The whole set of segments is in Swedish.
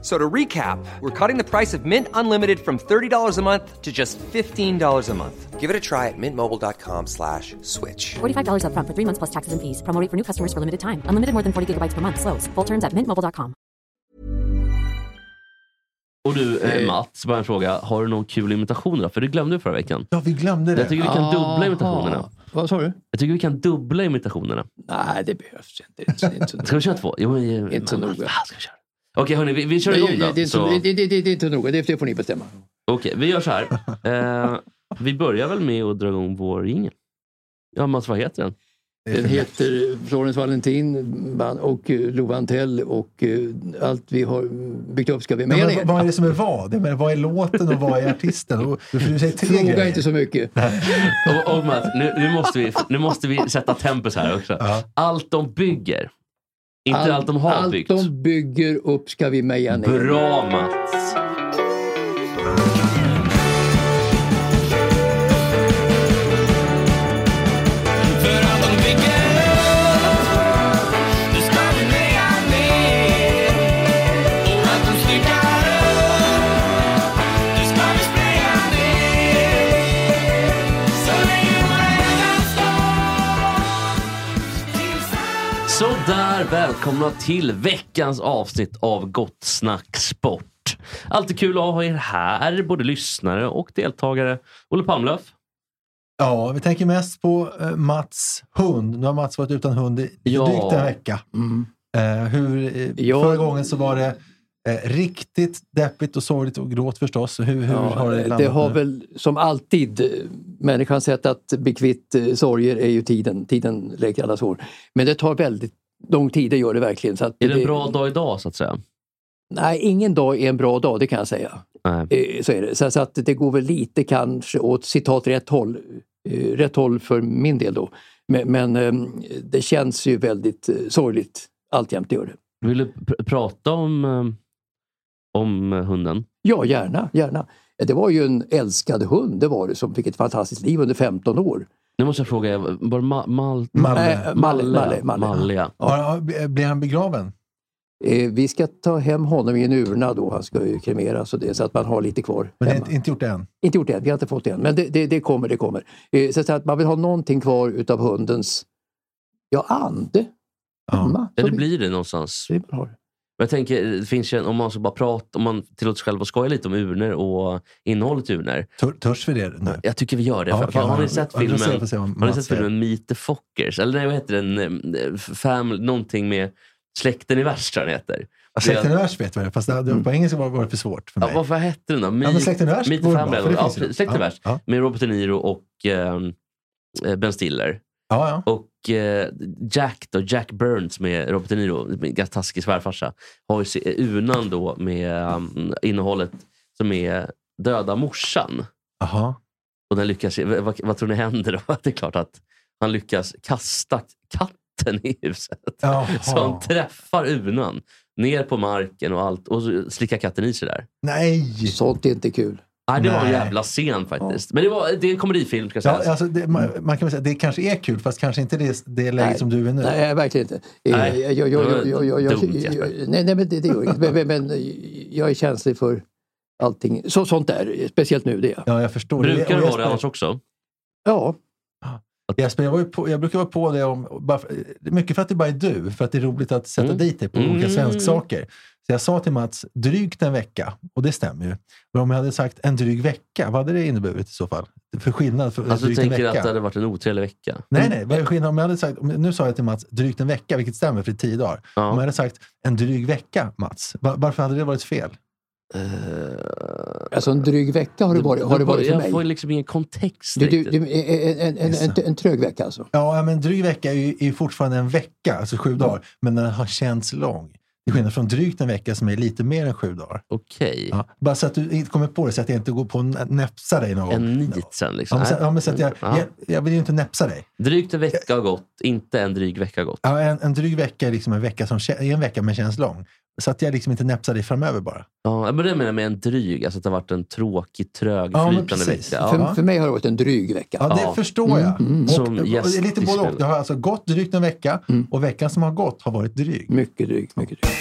So to recap, we're cutting the price of Mint Unlimited from $30 a month to just $15 a month. Give it a try at mintmobile.com slash switch. $45 upfront for three months plus taxes and fees. Promo rate for new customers for limited time. Unlimited more than 40 gigabytes per month. Slows. Full terms at mintmobile.com. Och du eh, Mats, bara en fråga. Har du någon kul imitation då? För det glömde du förra veckan. Ja, vi glömde det. Jag tycker vi kan dubbla imitationerna. Vad sa du? Jag tycker vi kan dubbla imitationerna. Nej, det behövs inte. Ska vi köra två? Jo, men, Inte så noga. ska vi köra? Okej hörni, vi, vi kör igång det, då. det, är inte Så- det, det, det, det är inte noga, det, det får ni bestämma. Okej, vi gör så här. Eh, vi börjar väl med att dra igång vår jingel. Ja, Mats, vad heter den? Den heter Florence Valentin och eh, Love Antell och eh, allt vi har byggt upp ska vi Ja, med men, er. vad- vad är det som är vad? Jag menar, vad är låten och vad är artisten? Och, du säger tre Fråga grejer. inte så mycket. Och, och Mats, nu, nu, måste vi, nu måste vi sätta tempus här också. Ja. Allt de bygger. Inte allt, de har allt byggt. de bygger upp ska vi meja ner. Bra Mats! Tillsammans Så där, välkomna till veckans avsnitt av Gott Snack Sport. Alltid kul att ha er här, både lyssnare och deltagare. Olle Palmlöf. Ja, vi tänker mest på eh, Mats hund. Nu har Mats varit utan hund i Ja. drygt en vecka. Mm. Eh, hur, eh, Ja. Förra gången så var det eh, riktigt deppigt och sorgligt och gråt förstås. Hur, hur Ja, har det det, har nu? väl som alltid, eh, människans sätt att bli kvitt eh, sorger är ju tiden. Tiden läker alla sår. Men det tar väldigt lång tid, det gör det verkligen. Så att Är det en bra dag idag så att säga? Nej, ingen dag är en bra dag, det kan jag säga. Nej. Eh, Så är det. Så, så att det går väl lite kanske åt citat rätt håll. Eh, Rätt håll för min del då. Men, men eh, det känns ju väldigt eh, sorgligt alltjämt, det gör det. Vill du pr- prata om, eh, om hunden? Ja, gärna, gärna. Det var ju en älskad hund, det var det, som fick ett fantastiskt liv under 15 år. Nu måste jag fråga, var det ma- mal- Malle. Eh, Malle, Malle, Malle. Malle, ja. Har- Blir han begraven? Eh, Vi ska ta hem honom i en urna då, han ska ju kremeras och det, så att man har lite kvar Men det hemma. är inte gjort än? Inte gjort det än, vi har inte fått det än. Men det, det, det kommer, det kommer. Eh, Så att man vill ha någonting kvar utav hundens, ja, ande. Ja. Hemma. Ja, det vi- blir det någonstans. det man har. Men Jag tänker, det finns ju om man ska bara prata, om man tillåter sig själv att skoja lite om urnor och innehållet i urnor. Tör, törs vi det nu? Jag tycker vi gör det. Ja, okej, för, har ja. ni sett Ja, filmen, har ni sett filmen Meet the Fockers? Eller nej, vad heter den? Eh, Family, någonting med Släkten i värst tror jag den heter. Ja, Släkten är värst vet det, fast det, det, på engelska var det för svårt för Ja, mig. vad, vad hette den då? Ja, men Släkten är värst Meet the Family. ja. Släkten Ja, värst. ja. Med Robert De Niro och ehm, eh, Ben Stiller. Ja, ja. Och eh, Jack då, Jack Burns med Robert De Niro, ganska taskig svärfarsa, har ju unan då med um, innehållet som är döda morsan. Aha. Och den lyckas, vad, vad, tror ni händer då? Det är klart att han lyckas kasta katten i huset. Jaha. Så han träffar unan ner på marken och allt och så slickar katten i sig där. Nej! Sånt är inte kul. Nej, det var en jävla scen faktiskt. Men det, var, det är en komedifilm ska sägas. Ja, alltså det, man, man kan väl säga det kanske är kul, fast kanske inte det, det läget Nej. som du är nu. Nej, verkligen inte. Eh, Nej, jag, jag, dumt, nej, nej, men det, det gör inget. Men, men, men jag är känslig för allting. Så, sånt där, speciellt nu det. Ja, jag förstår. Brukar det vara det annars också? Ja, Jesper, jag, var på, jag brukar vara på det om, bara mycket för att det bara är du, för att det är roligt att sätta Mm. dit dig på Mm. olika svensksaker. Så jag sa till Mats, drygt en vecka, och det stämmer ju. Men om jag hade sagt en dryg vecka, vad hade det inneburit i så fall? För skillnad för Alltså du en tänker vecka? att det hade varit en otrevlig vecka? Nej, nej. Vad är skillnaden? Om jag hade sagt, om- nu sa jag till Mats drygt en vecka, vilket stämmer för det är tio dagar. Ja. Om jag hade sagt en dryg vecka, Mats, va- varför hade det varit fel? Eh, alltså en dryg vecka har det varit, har det varit för jag mig. får liksom ingen kontext Du, du, du, en, en, en, en, en trög vecka alltså. Ja, men dryg vecka är ju, är fortfarande en vecka, alltså sju dagar, men den har känts lång. Till skillnad från drygt en vecka som är lite mer än sju dagar. Okej. Ja. Bara så att du inte kommer på det, så att jag inte går på att näpsa dig någon gång. En nit sen Ja, liksom. men, så, ja, men så att jag, Ja. jag, jag vill ju inte näpsa dig. Drygt en vecka har gått, inte en dryg vecka har gått. Ja, en, en dryg vecka är liksom en vecka som kä- är en vecka men känns lång. Så att jag liksom inte näpsar dig framöver bara. Ja, men det menar jag med en dryg, alltså att det har varit en tråkig, trög, Ja, vecka. För, Ja. för mig har det varit en dryg vecka. Ja, det Ja. förstår jag. Och, Som och, det är lite både och. Det har alltså gått drygt en vecka och veckan som har gått har varit dryg. Mycket dryg. Mycket dryg.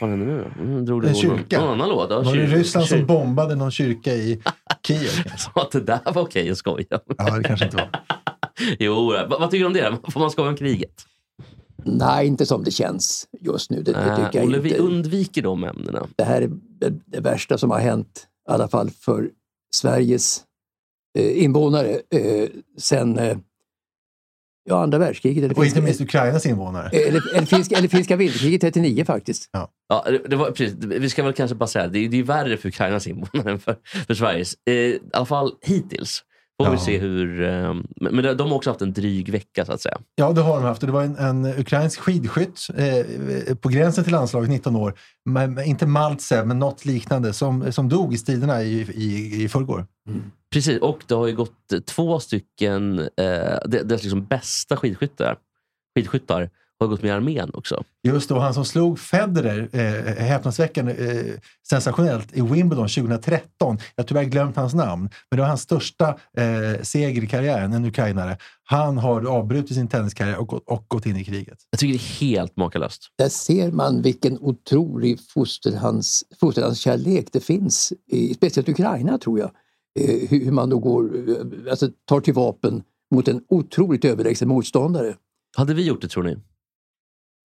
Vad fan händer nu då? Mm, drog du En någon, kyrka. någon annan låt? Ja, Var det kyr- Ryssland som bombade någon kyrka i Kiev? sa att det där var okej att skoja. Ja, det kanske inte var. Jo, vad, vad tycker du om det? Får man skoja om kriget? Nej, inte som det känns just nu. Det, det Äh, tycker jag Olle, vi inte. undviker de ämnena. Det här är det, värsta som har hänt, i alla fall för Sveriges eh, invånare eh, sen eh, ja, andra världskriget. Eller Och inte finska, minst Ukrainas invånare. eller, eller, finska, eller finska vinterkriget 39 faktiskt. Ja, det, det var, precis, vi ska väl kanske bara säga det är, det är värre för Ukrainas invånare än för, för Sveriges. Eh, I alla fall hittills. Får vi Ja. se hur... Eh, men de har också haft en dryg vecka så att säga. Ja, det har de haft. Det var en, en ukrainsk skidskytt eh, på gränsen till landslaget, 19 år. Men, inte Maltsev, men något liknande, som, som dog i striderna i, i, i förrgår. Precis, och det har ju gått två stycken, eh, det- deras liksom bästa skidskyttar, skidskyttar har gått med i armén också. Just då, han som slog Federer, eh, häpnadsväckande eh, sensationellt, i Wimbledon 2013. Jag har tyvärr glömt hans namn, men det var hans största eh, seger i karriären, en ukrainare. Han har avbrutit sin tenniskarriär och, gått- och gått in i kriget. Jag tycker det är helt makalöst. Där ser man vilken otrolig fosterhands, fosterlandskärlek det finns, i, speciellt i Ukraina tror jag. Eh, hur, hur man då går, eh, alltså, tar till vapen mot en otroligt överlägsen motståndare. Hade vi gjort det tror ni?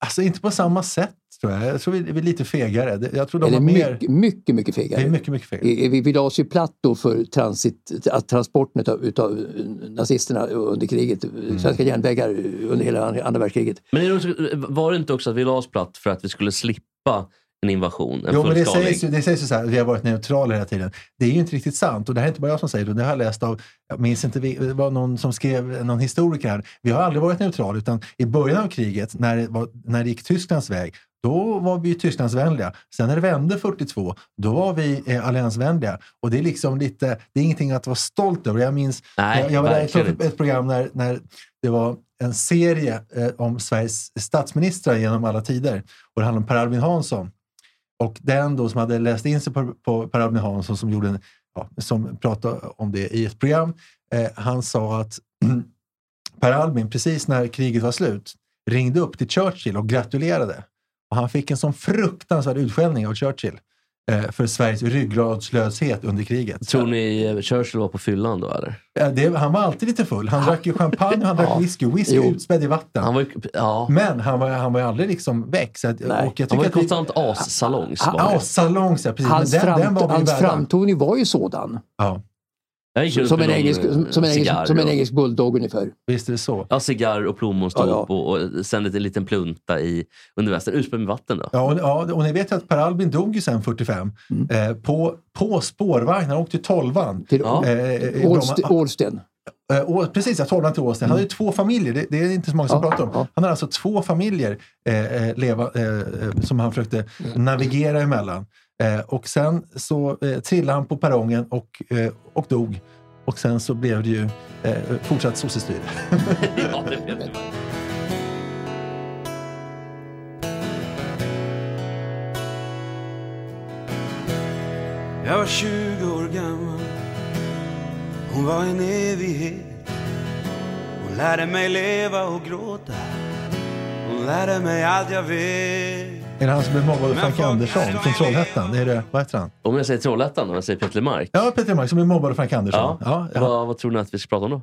Alltså inte på samma sätt, tror jag. Jag tror vi, vi är lite fegare. Det- Jag tror de Eller har mer... mycket, mycket, mycket Det är fegare. mycket, mycket fegare. Eh, Vi, vi la oss ju platt då för transit, transporten utav, utav nazisterna under kriget, Mm. svenska järnvägar under hela andra världskriget. Men är det också, var det inte också att vi la oss platt för att vi skulle slippa en invasion? En Jo, men det sägs, ju, det sägs ju så här, vi har varit neutrala hela tiden. Det är ju inte riktigt sant och det här är inte bara jag som säger det. Det har jag läst av, jag minns inte, det var någon som skrev, någon historiker här. Vi har aldrig varit neutrala utan i början av kriget, när det, var, när det gick Tysklands väg, då var vi Tysklandsvänliga. Sen när det vände 42, då var vi eh, alliansvänliga. Och det är liksom lite, det är ingenting att vara stolt över. Jag minns, Nej, jag, jag var där, inte. ett program när, när det var en serie eh, om Sveriges statsministrar genom alla tider. Och det handlade om Per Albin Hansson. Och den då som hade läst in sig på, på Per Albin Hansson som, gjorde en, ja, som pratade om det i ett program. Eh, han sa att Per Albin, precis när kriget var slut, ringde upp till Churchill och gratulerade. Och han fick en sån fruktansvärd utskällning av Churchill eh, för Sveriges ryggradslöshet under kriget. Tror ni eh, Churchill var på fyllan då eller? Ja, det, han var alltid lite full. Han drack ju champagne och han drack Ja. whisky. Whisky Jo. utspädd i vatten. Han var ja, Men han var, han var ju aldrig liksom väck. Så att, Nej. och jag han var ju tycker att vi- konstant assalongs. Han- var det. Ja, precis. Hans, den, den fram, var hans framtoning var ju sådan. Ja, Som med en, engelsk, eh, som, som, en engelsk, som en och- engelsk bulldog ungefär. visst är det så. Ja, cigarr och plommonstop Ja, ja. och, och sen lite, en liten plunta i, under västen. Utspädd med vatten då. Ja, och, ja, och ni vet ju att Per Albin dog ju sen 45 Mm. eh, på, på spårvagn. Han åkte till tolvan. Till Ja. Eh, Ålsten. Eh, precis, ja, tolvan till Åsten. Han hade ju två familjer, det, det är inte så många som Mm. Ja, pratar om. ja. Han hade alltså två familjer eh, eh, leva, eh, eh, som han försökte Mm. navigera emellan. Eh, och sen så eh, trillade han på perrongen och, eh, och dog. Och sen så blev det ju eh, fortsatt sossestyre. ja, det. Jag var 20 år gammal Hon var en evighet Hon lärde mig leva och gråta Hon lärde mig allt jag vet Är det han som blev mobbad av Frank Andersson är från Trollhättan? Är det, vad heter han? Om jag säger Trollhättan, om jag säger Peter Mark. Ja, Peter Mark som blev mobbad av Frank Andersson. Ja. Ja, ja. Vad, vad tror ni att vi ska prata om då?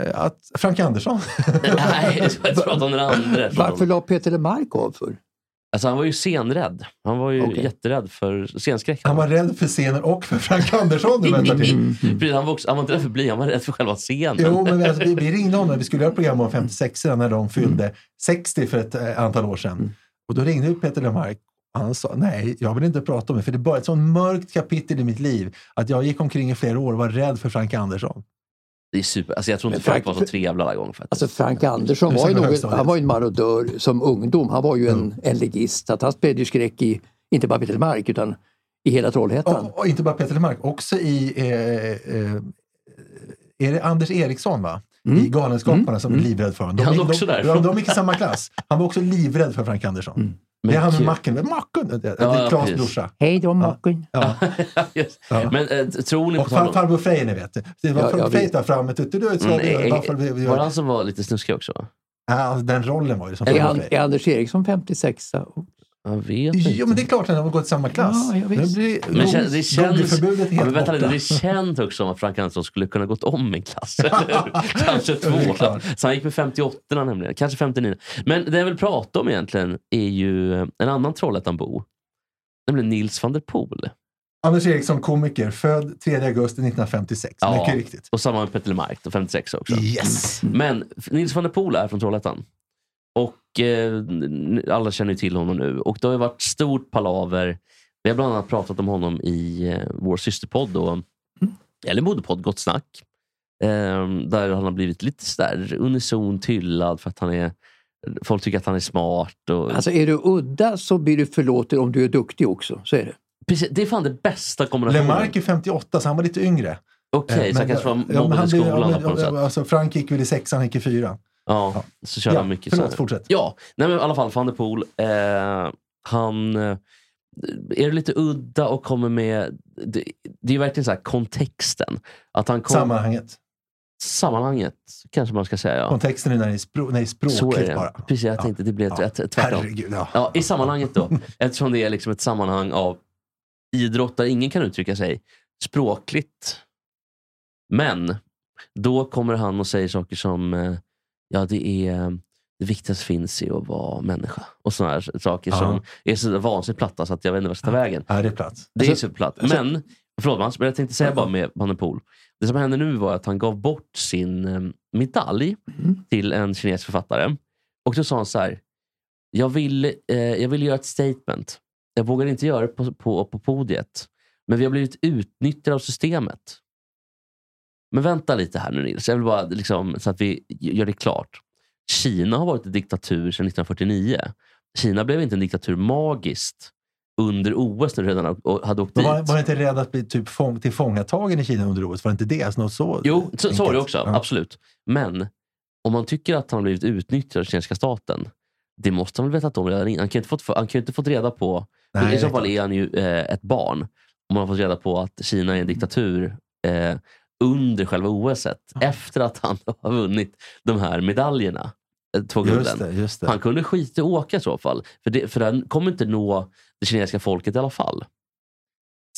Eh, Att Frank Andersson? Nej, jag ska prata om den andra. Varför la Peter Lemark av för? Alltså, han var ju scenrädd. Han var ju Okej. jätterädd för scenskräck. Han var rädd för scenen och för Frank Andersson. Du väntar till. Precis, han, var också, han var inte rädd för bly, han var rädd för själva scenen. Jo, men alltså, vi, vi ringde honom när vi skulle göra ett program om 56 när de fyllde 60 för ett eh, antal år sedan. Och då ringde Peter Lemark och han sa nej, jag vill inte prata om det för det bara ett sånt mörkt kapitel i mitt liv att jag gick omkring i flera år och var rädd för Frank Andersson. Det är super. Alltså jag tror inte Frank Frank- var så trevlig alla gånger. Faktiskt. Alltså Frank Andersson var ju, högstadiet. han var ju en marodör som ungdom. Han var ju en, en legist. Att han spred ju skräck i, inte bara Peter Mark utan i hela Trollhättan. Och, och inte bara Peter Lemark, också i... Eh, eh, är det Anders Eriksson va? I Galenskaparna som är livrädd för honom. De, Är han också de, därifrån? de, de gick i samma klass. Han var också livrädd för Frank Andersson. det är han med macken. Macken! Det Ja, är Klas brorsa. Hej då Macken. Ja. Ja. Men eh, tror ni Och på far, honom? farbror Frej, ni vet. Det var farbror Frej där framme. Du, du, du, var det han som var lite snuskig också? ja, alltså, den rollen var ju som farbror Frej. är Anders Eriksson 56 Jag vet inte. Jo, men det är klart att de har gått i samma klass. Ja. Nu blir Men kän- det känns... Ja, helt men vänta lite, borta. det känns också som att Frank Andersson skulle kunna gått om en klass. Kanske Det två. Så han gick med 58 nämligen. Kanske 59. Men det jag vill prata om egentligen är ju en annan Trollhättanbo. Nämligen Nils van der Poel. Anders Eriksson, komiker, född 3 augusti 1956. Ja. Mycket riktigt. Och samma med Petter Lemark, då, 56 också. Yes! Men Nils van der Poel är från Trollhättan. Och eh, alla känner till honom nu. Och det har ju varit stort palaver. Vi har bland annat pratat om honom i eh, vår systerpodd, då, eller moderpodd Gott Snack. Eh, där han har blivit lite sådär unisont hyllad för att han är Folk tycker att han är smart. Och, Alltså är du udda så blir du förlåten om du är duktig också. Så är det. precis, det är fan det bästa kombinationen. Lemark är 58, så han var lite yngre. Okej, Eh, så han men- kanske var mobbad i skolan ja, på något sätt. Alltså, Frank gick väl i sexan, han gick i fyran. Ja, Ja. så körde Ja, han mycket förlåt, så. fortsätt. Ja, nej men i alla fall van der Poel. Eh, han eh, är lite udda och kommer med... Det, det är verkligen så här kontexten. Att han kom, Sammanhanget. Sammanhanget, kanske man ska säga. Ja. Kontexten är när det är, spro, när det är Så är språkligt det. bara. Precis, jag tänkte det blev Ja. tvärtom. Herregud, ja. Ja, I sammanhanget då, eftersom det är liksom ett sammanhang av idrott där ingen kan uttrycka sig språkligt. Men då kommer han och säger saker som eh, ja, det är det viktigaste finns i att vara människa. Och sådana här saker Ja. som är så vansinnigt platta så att jag vet inte vart jag ska ta vägen. Här är plats. Det är Alltså- superplatt. alltså- Men, förlåt Mats, men jag tänkte säga bara med Poel. Det som hände nu var att han gav bort sin eh, medalj Mm. till en kinesisk författare. Och då sa han så här. Jag vill, eh, jag vill göra ett statement. Jag vågar inte göra det på, på, på podiet. Men vi har blivit utnyttjade av systemet. Men vänta lite här nu Nils. Jag vill bara liksom, så att vi gör det klart. Kina har varit en diktatur sedan 1949. Kina blev inte en diktatur magiskt under OS när du redan hade åkt dit. var, var inte rädd att bli typ fång, tillfångatagen i Kina under OS? Var det inte det? Alltså, något så Jo, så, så var det också. Ja. Absolut. Men om man tycker att han har blivit utnyttjad av kinesiska staten. Det måste han väl vetat om redan innan. Han kan ju inte fått, han kan inte fått reda på... Nej, I så fall är han ju eh, ett barn. Om man har fått reda på att Kina är en diktatur eh, under själva OS. Efter att han har vunnit de här medaljerna. eh, Två gulden. Han kunde skita i åka i så fall. För, det, för den kommer inte nå det kinesiska folket i alla fall.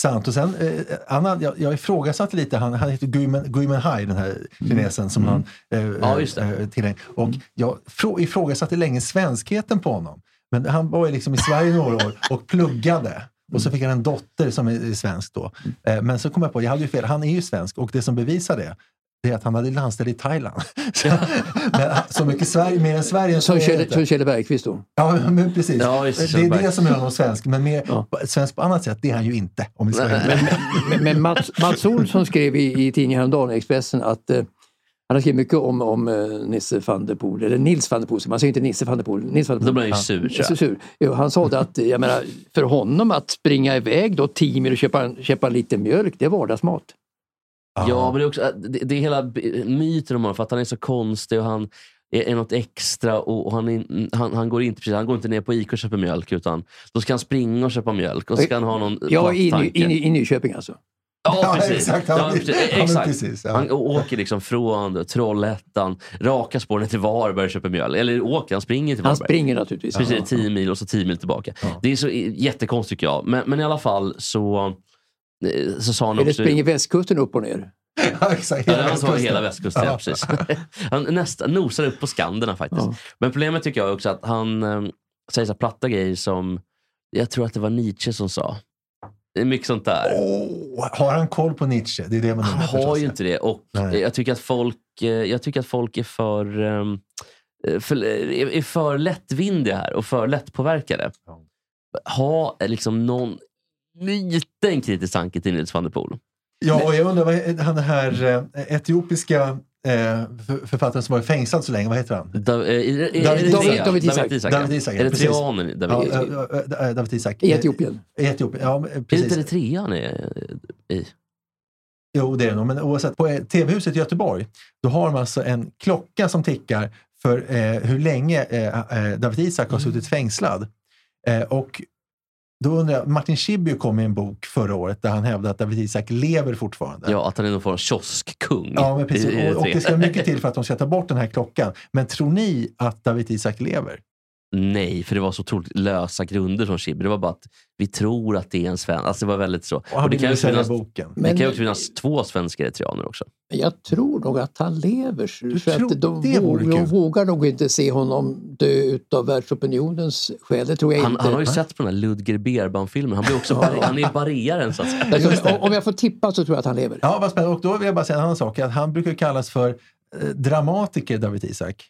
Sant. Och sen, eh, Anna, jag, jag ifrågasatte lite, han, han heter Gui Men- Gui Minhai, den här kinesen som han eh, Ja, just det. eh. Och jag frå, ifrågasatte länge svenskheten på honom. Men han var ju liksom i Sverige några år och pluggade. Och så fick han en dotter som är, svensk då. Eh, men så kom jag på, jag hade ju fel, han är ju svensk och det som bevisar det, det är att han hade landställe i Thailand. Så, men, så mycket Sverige, mer än Sverige så Som Kjell, Bergqvist då. Ja, men precis. Ja, det är det som gör honom svensk. Men mer, Ja. svensk på annat sätt, det är han ju inte. Om vi ska ärliga. Men, men Mats, Mats Olsson skrev i, i tidningen häromdagen, Expressen, att eh, han har skrivit mycket om, om eh, Nisse van der Poel, eller Nils van der Poel, man säger inte Nisse van der Poel. Nils van der Då Poel. blir han ju sur. jag. sur. Jo, Han sa det att jag menar, för honom att springa iväg då tio mil och köpa, köpa lite mjölk, det är vardagsmat. Ja, men det är också det, det är hela myten om honom, för att han är så konstig och han är, är något extra och, och han, är, han, han, går inte, precis, han går inte ner på Ica och köper mjölk utan då ska han springa och köpa mjölk och ska han ha någon Ja, i, i, i, i Nyköping alltså. Ja, Ja, precis. exakt. Ja, Ja, precis. ja, exakt. precis, ja. Han åker liksom från Trollhättan, raka spåren till Varberg och köper mjölk. Eller åker, han springer till Han Varberg. springer naturligtvis. Precis, 10 mil och så 10 mil tillbaka. Det är så jättekonstigt tycker jag. Men, men i alla fall så, eh, så sa han Eller också... springer västkusten upp och ner. Ja, exakt. Ja, Hela han tar hela västkusten, ja. precis. Han nästan nosar upp på Skanderna faktiskt. Ja. Men problemet tycker jag också att han eh, säger så här platta grejer som, jag tror att det var Nietzsche som sa. Det är mycket sånt där. Åh, har han koll på Nietzsche? Det är det man Han har ju inte det. Och Nej. jag tycker att folk, eh, jag tycker att folk är för, ehm, eh, för, är är för lättvindiga här och för lättpåverkade. Ha eh, liksom någon liten kritisk tanke till Nils van der Poel. Ja, och jag undrar, vad han den här eh, etiopiska eh, för- författaren som var fängslad så länge, vad heter han? Da, eh, är, David? Isak. David Isak. David ja, precis. Ja, David Isak. eh, eh, Isak. I Etiopien. I Etiopien, ja eh, Är det precis. inte Eritrea han är i? Jo, det är det nog. Men oavsett, på eh, TV-huset i Göteborg, då har de alltså en klocka som tickar för eh, hur länge eh, eh, David Isak har suttit fängslad. Eh, och då undrar jag, Martin Schibbye kom med en bok förra året där han hävdade att David Isak lever fortfarande. Ja, att han är någon form av kioskkung. Ja, men precis. Och, och det ska mycket till för att de ska ta bort den här klockan. Men tror ni att David Isak lever? Nej, för det var så otroligt lösa grunder från Schibbye. Det var bara att vi tror att det är en svensk. Alltså det var väldigt så. Och han det kan ju finnas, boken. det Men- kan ju också finnas två svenska eritreaner också. Jag tror nog att han lever. Du för tror att de, det vågar, de vågar nog inte se honom dö utav världsopinionens skäl. Det tror jag Han, inte. han har ju sett på den här Ludger Berban-filmen. Han, blir också bar- han är barrieren så att säga. Om- om jag får tippa så tror jag att han lever. Ja, vad spännande. Och då vill jag bara säga en annan sak. Att han brukar kallas för eh, dramatiker, David Isak.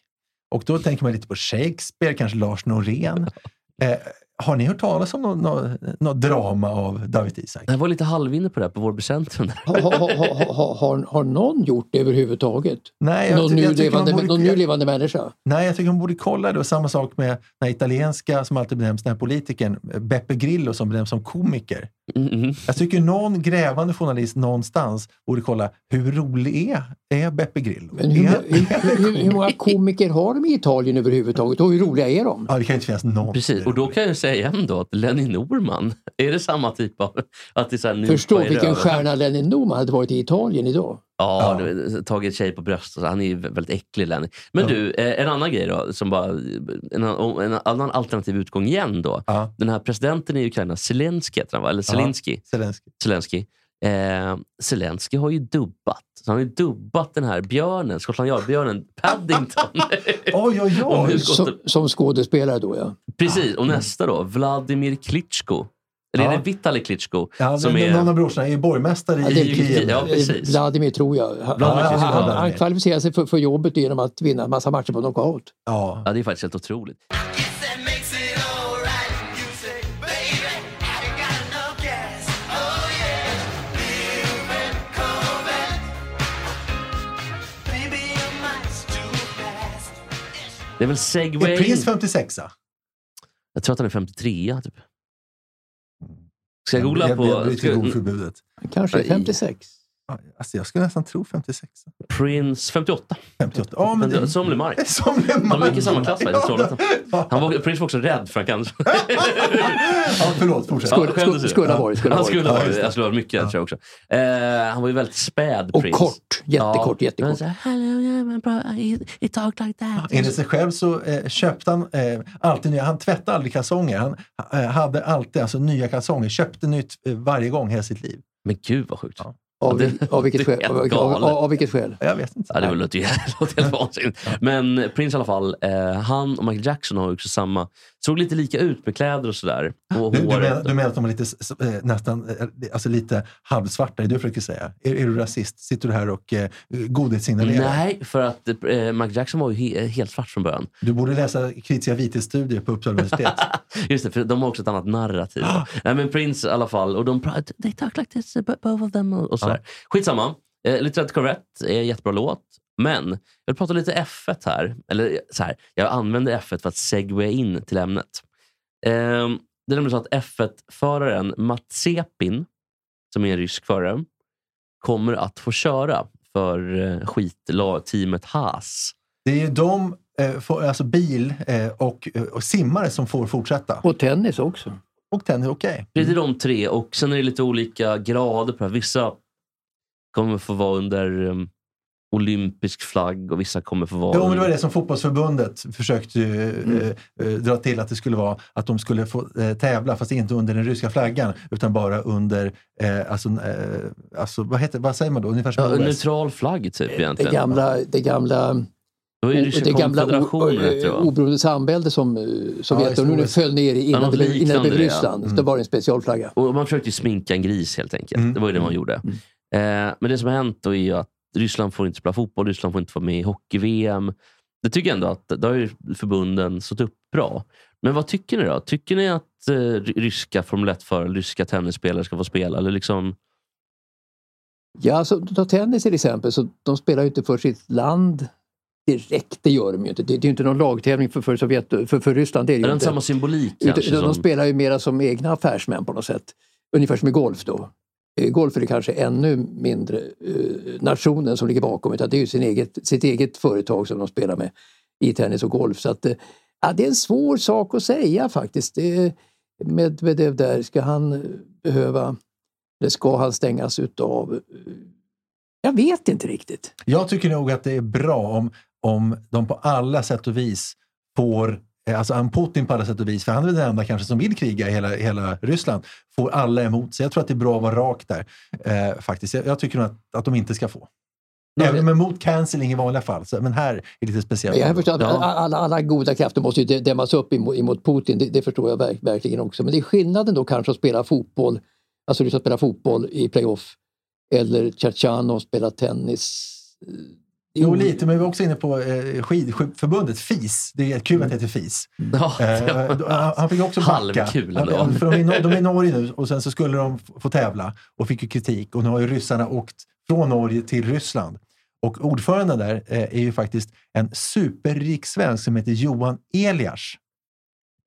Och då tänker man lite på Shakespeare, kanske Lars Norén. Eh, har ni hört talas om något nå, nå drama av David Isak? Jag var lite halvinne på det här på vår bekäntrum. Har, har, har, har, någon gjort det överhuvudtaget? Nej, jag, någon, nu jag tycker levande, borde, någon nu levande människa? nej, jag tycker man borde kolla det. Och samma sak med den italienska, som alltid benämns, den här politikern, Beppe Grillo, som benämns som komiker. Mm, Jag tycker någon grävande journalist någonstans borde kolla hur rolig är, är Beppe Grillo? Men hur, är, hur, hur, hur många komiker har de i Italien överhuvudtaget och hur roliga är de? Ja, det kan inte finnas någon. Precis, och då kan jag säga igen då att Lenny Norman, är det samma typ av... Att det är så här, Förstå vilken röven? stjärna Lenny Norman hade varit i Italien idag. Ja, Ja. tagit tjej på bröstet. Han är ju väldigt äcklig Lenny. Men Ja. du, eh, en annan grej då. Som bara, en, annan- en annan alternativ utgång igen då. Ja, Den här presidenten i Ukraina, Zelensky heter han va? Eller Zelensky. Zelensky. Zelensky. Eh, Zelensky har ju dubbat. Så han har ju dubbat den här björnen, Scotland Yard-björnen Paddington. Oj, oj, oj! Som, som skådespelare då ja. Precis, och nästa då, Vladimir Klitschko. Eller är Ja. det Vitali Klitschko? Ja, som är, Någon av brorsorna är ju borgmästare Ja, i det är Kiev. Ja, precis. Vladimir tror jag. Han, Vladimir han, han, kvalificerar sig för, för jobbet genom att vinna en massa matcher på knockout. Ja. ja, det är faktiskt helt otroligt. Det är väl Är segway. Prins 56 Jag tror att han är 53 typ. Ska jag googla jag, på... Jag bryter ska, ordförbudet. Kanske Nej. 56. Ja, Alltså, jag skulle nästan tro 56. Prince 58. 58. Ja, men det, Som LeMar. som en De gick i samma klass faktiskt. Ja, Han var, Prince var också rädd för att han kan... ja, förlåt, fortsätt. Skulle- Ja, ju. skulle ha varit, skulle ha Han skulle ha Ja, varit. Jag skulle ha varit mycket rädd tror jag också. Eh, han var ju väldigt späd, Och Prince. kort. Jättekort, Ja, jättekort. Men så här, he talk like that. Enligt sig själv så eh, köpte han eh, alltid nya. Han tvättade aldrig kalsonger. Han eh, hade alltid alltså, nya kalsonger. Köpte nytt eh, varje gång hela sitt liv. Men gud vad sjukt. Av, det- av, vilket skäl? Av, av, av, av vilket skäl? Jag vet inte. Ja, det låter ju helt vansinnigt. Men Prince i alla fall, eh, han och Michael Jackson har också samma, såg lite lika ut med kläder och sådär. Och Du, du, menar, du menar att de är lite, eh, nästan, eh, alltså lite halvsvarta? Är det du försöker säga? Är, är du rasist? Sitter du här och eh, godhetssignalerar? Nej, för att eh, Michael Jackson var ju he- helt svart från början. Du borde läsa kritiska vitesstudier på Uppsala universitet. Just det, för de har också ett annat narrativ. Nej, men Prince i alla fall, och de pratar, they talk like this, both of them och sådär. Skitsamma. Eh, Lieutenant Corvette är en jättebra låt. Men jag vill prata lite F1 här. Eller så här, jag använder F1 för att segwaya in till ämnet. Eh, det är nämligen så att F1-föraren Matsepin, som är en rysk förare, kommer att få köra för eh, skitteamet Haas. Det är ju de, eh, alltså bil eh, och, och simmare som får fortsätta. Och tennis också. Och tennis, okej. Det är de tre och sen är det lite olika grader på det här. Vissa kommer få vara under um, olympisk flagg och vissa kommer få vara... Jo, men det var det som fotbollsförbundet försökte ju, eh, eh, dra till att det skulle vara att de skulle få eh, tävla, fast inte under den ryska flaggan, utan bara under, eh, alltså, eh, alltså vad, heter, vad säger man då? Ungefär som ja, en neutral flagg typ Det egentligen. gamla, det gamla, det var ju ryska det gamla det oberoende samvälde som eh, Sovjetunionen just föll ner i innan, det, innan det blev det, Ryssland. ja. Så Det var en specialflagga. Och man försökte ju sminka en gris helt enkelt. Mm. Det var ju det man gjorde. Eh, men det som har hänt då är ju att Ryssland får inte spela fotboll, Ryssland får inte vara med i hockey-VM. Det tycker jag ändå att det har ju förbunden stått upp bra. Men vad tycker ni då? Tycker ni att eh, ry- ryska Formel 1-förare, ryska tennisspelare ska få spela? Eller liksom, Ja, så ta tennis till exempel, så de spelar ju inte för sitt land direkt, det gör de ju inte. Det, det är ju inte någon lagtävling för, för, Sovjet, för, för Ryssland. Det är, det Är inte. samma symbolik kanske? de som- spelar ju mera som egna affärsmän på något sätt. Ungefär som i golf då. Golf är det kanske ännu mindre eh, nationen som ligger bakom utan det är ju sin eget, sitt eget företag som de spelar med i tennis och golf. Så att, eh, ja, det är en svår sak att säga faktiskt. Det, Medvedev där, ska han eh, behöva, eller ska han stängas utav? Jag vet inte riktigt. Jag tycker nog att det är bra om, om de på alla sätt och vis får Alltså han Putin på alla sätt och vis, för han är den enda kanske som vill kriga i hela, hela Ryssland, får alla emot sig. Jag tror att det är bra att vara rak där. Eh, faktiskt. Jag, jag tycker nog att, att de inte ska få. Även men mot cancelling i vanliga fall. Så, men här är det lite speciellt. Jag förstår att Ja. alla, alla goda krafter måste ju dä- dämmas upp emot, emot Putin, det, det förstår jag verk, verkligen också. Men det är skillnaden då kanske att spela fotboll, alltså Ryssland spelar fotboll i playoff eller Tjatjanov spelar tennis. Det Jo, lite, men vi var också inne på eh, skidförbundet FIS. Det är kul att det heter FIS. Ja, Eh, det var- han han fick också backa. Halvkul Han-. För de, är de är i Norge nu och sen så skulle de få tävla och fick ju kritik. Och nu har ju ryssarna åkt från Norge till Ryssland. Och ordföranden där eh, är ju faktiskt en superrik svensk som heter Johan Elias.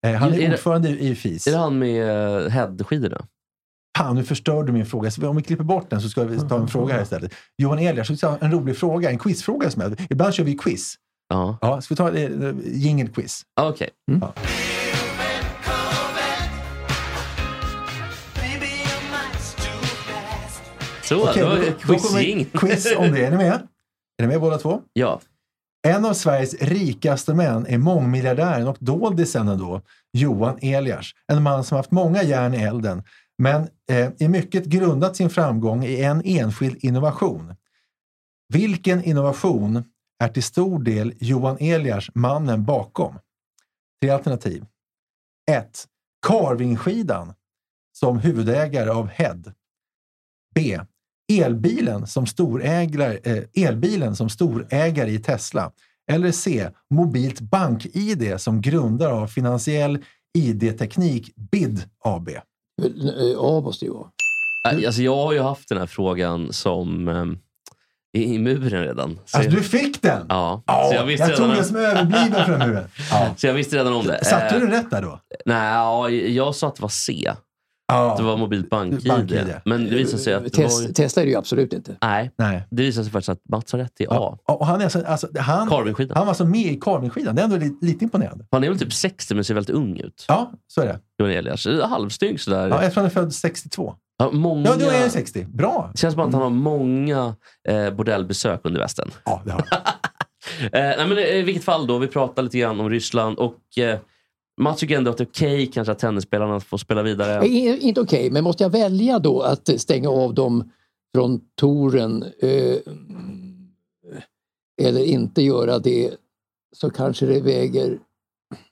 Eh, han Är är, det- ordförande i, i FIS. Är det han med uh, headskidorna? Fan, nu förstörde du min fråga. Så om vi klipper bort den så ska vi ta en fråga här istället. Johan Elias, så ta en rolig fråga, en quizfråga som jag... Ibland kör vi quiz. Ja, Ja, ska vi ta eh, jingle quiz? ah, okej. Så, Okej, det var då, ett då kommer quiz om det. Är ni med? Är ni med båda två? Ja. En av Sveriges rikaste män är mångmiljardären och doldisen ändå, Johan Elias. En man som haft många järn i elden, men eh, i mycket grundat sin framgång i en enskild innovation. Vilken innovation är till stor del Johan Eliars mannen bakom? Tre alternativ. 1. Carvingskidan som huvudägare av Head. B. Elbilen som storägare, eh, elbilen som storägare i Tesla. Eller C. Mobilt bank-id som grundare av finansiell ID-teknik BID AB. Ja, måste ju vara. Alltså, jag har ju haft den här frågan som um, i, i muren redan. Så Alltså jag, du fick den! ja, Ja, så jag visste jag tog den som överbliven från muren. Ja. så jag visste redan om det. Satte Eh, du rätt där då? Nej, ja, jag sa att det var C. Ja. Det var mobilt bank-id. Bank-ID. Men det visade sig att det Tes, var... Tesla är det ju absolut inte. Nej, Nej. det visade sig faktiskt att Mats har rätt i A. Ja. Och han, är alltså, alltså, han, Carvingskidan. han var alltså med i Carvingskidan. Det är ändå lite, lite imponerande. Han är väl typ 60 men ser väldigt ung ut. Ja, så är det. Johan Elias. Halvstygg sådär. Ja, tror han är född 62. Ja, många... Ja, då är jag 60. Bra! Det känns som att han har många eh, bordellbesök under västen. Ja, det har han. Eh, nej, men I vilket fall då, vi pratar lite grann om Ryssland och eh, Mats tycker ändå att det är okej kanske att tennisspelarna får spela vidare. I- Inte okej, men måste jag välja då att stänga av dem från touren eh, eller inte göra det så kanske det väger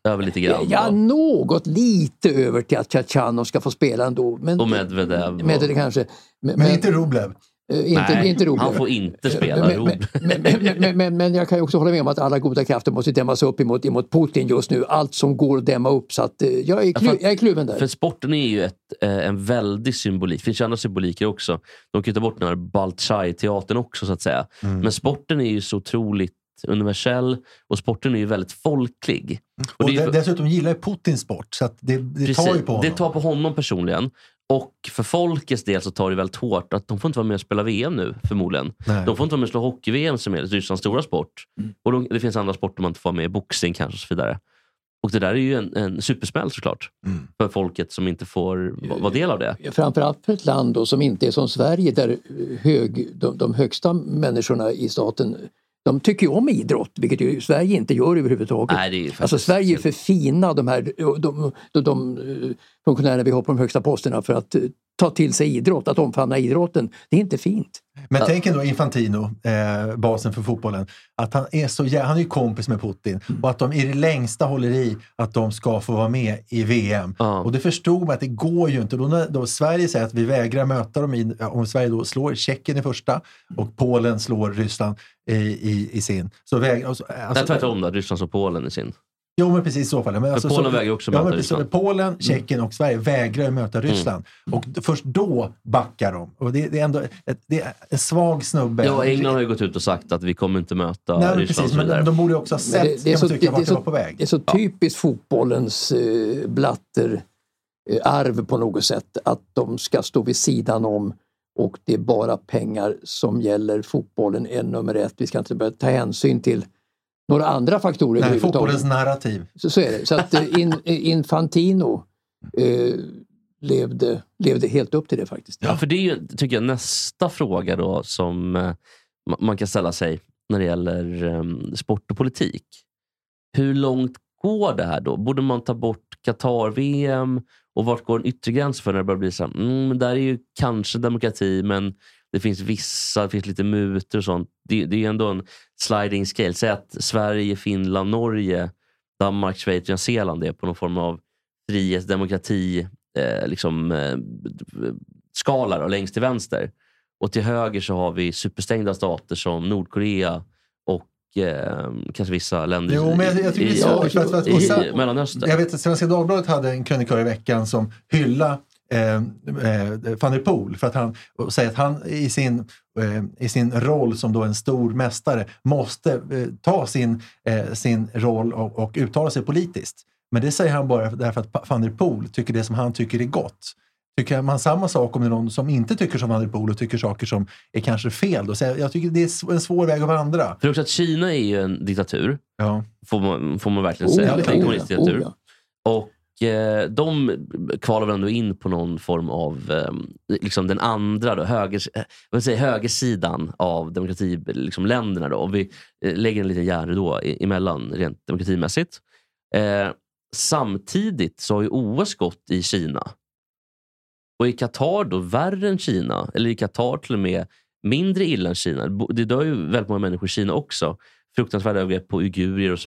Över lite grann. ja, då. något lite över till att Tjatjanov ska få spela ändå. Men, Och Medvedev. och- Medvedev kanske. Men, Men inte Rublev. Eh, inte, Nej, inte han får inte spela men, rob. men, men, men, men, men, men jag kan ju också hålla med om att alla goda krafter måste dämmas upp emot, emot Putin just nu. Allt som går att dämma upp. Så att, eh, jag, är klu, jag är kluven där. För sporten är ju ett, eh, en väldig symbolik. Det finns ju andra symboliker också. De kan ju ta bort den här Baltschai-teatern också så att säga. Mm. Men sporten är ju så otroligt universell och sporten är ju väldigt folklig. Och det är ju- de- dessutom gillar ju Putin sport, så att det, det Precis, tar ju på honom. Det tar på honom personligen. Och för folkets del så tar det väldigt hårt att de får inte vara med och spela VM nu förmodligen. Nej. De får inte vara med och slå hockey-VM som är Rysslands stora sport. Och de, det finns andra sporter man inte får vara med i, boxning kanske och så vidare. Och det där är ju en, en supersmäll såklart. Mm. För folket som inte får va- vara del av det. Framförallt för ett land då som inte är som Sverige där hög, de, de högsta människorna i staten de tycker ju om idrott, vilket ju Sverige inte gör överhuvudtaget. Nej, det är ju faktiskt alltså Sverige är för fina, de här de, de, de, de eh, funktionärer vi har på de högsta posterna för att eh, ta till sig idrott, att omfamna idrotten. Det är inte fint. Men tänk ändå Infantino, eh, basen för fotbollen, att han är så han är ju kompis med Putin Mm. och att de i det längsta håller i att de ska få vara med i VM. Ja. Och det förstod man att det går ju inte. Då, när, då Sverige säger att vi vägrar möta dem, i, om Sverige då slår Tjeckien i första och Polen slår Ryssland i, i, i sin. Så väg, och så, Nej, alltså, tvärtom då. Ryssland och Polen i sin. Jo, men precis i så fall. Men alltså, Polen så, vägrar också ja, möta men precis, Ryssland. Mm. Polen, Tjeckien och Sverige vägrar möta Ryssland. Och d- först då backar de. Och det, det är ändå ett, det är en svag snubbe. Ja, England har ju gått ut och sagt att vi kommer inte möta Nej, men Ryssland precis, och men de, de borde ju också ha Men sett det, det, är så, det, tycka, det, är det var så, på väg. det är så typiskt fotbollens eh, blatter eh, arv på något sätt att de ska stå vid sidan om och det är bara pengar som gäller. Fotbollen är nummer ett. Vi ska inte börja ta hänsyn till några andra faktorer Nej, fotbollens narrativ. Så, så är det. Så att eh, in, Infantino eh, levde, levde helt upp till det faktiskt. Ja, för det är ju, tycker jag, nästa fråga då som eh, ma- man kan ställa sig när det gäller eh, sport och politik. Hur långt går det här då? Borde man ta bort Qatar-VM? Och vart går en yttre gräns för när det börjar bli så här, mm, där är ju kanske demokrati men det finns vissa, det finns lite mutor och sånt. Det, det är ändå en sliding scale. Säg att Sverige, Finland, Norge, Danmark, Schweiz, Nya Zeeland är på någon form av frihet, demokrati, eh, liksom, eh, skala då, längst till vänster. Och till höger så har vi superstängda stater som Nordkorea eh, kanske vissa länder Jo, men jag, jag tycker det är i, svårt. Att, i, i Mellanöstern. Jag vet att Svenska Dagbladet hade en krönikör i veckan som hyllade eh, eh, van der Poel för att han säger att han i sin, eh, i sin roll som då en stor mästare måste eh, ta sin, eh, sin roll och, och uttala sig politiskt. Men det säger han bara därför att van der Poel tycker det som han tycker är gott. Tycker man samma sak om det är någon som inte tycker som van der Poel och tycker saker som är kanske fel. Då? Så jag, jag tycker det är en svår väg att vandra. För också att Kina är ju en diktatur, Ja. får man, får man verkligen Oh, säga. ja, en ja, kommunistdiktatur. oh, ja. Och eh, de kvalar väl ändå in på någon form av eh, liksom den andra, då, höger, eh, vad säga, högersidan av demokratiländerna. Liksom, länderna då. Och vi eh, lägger en liten järnridå i- emellan rent demokratimässigt. Eh, samtidigt så har ju OS gått i Kina. Och är Qatar då värre än Kina? Eller är Qatar till och med mindre illa än Kina? Det dör ju väldigt många människor i Kina också. Fruktansvärda övergrepp på uigurer och så.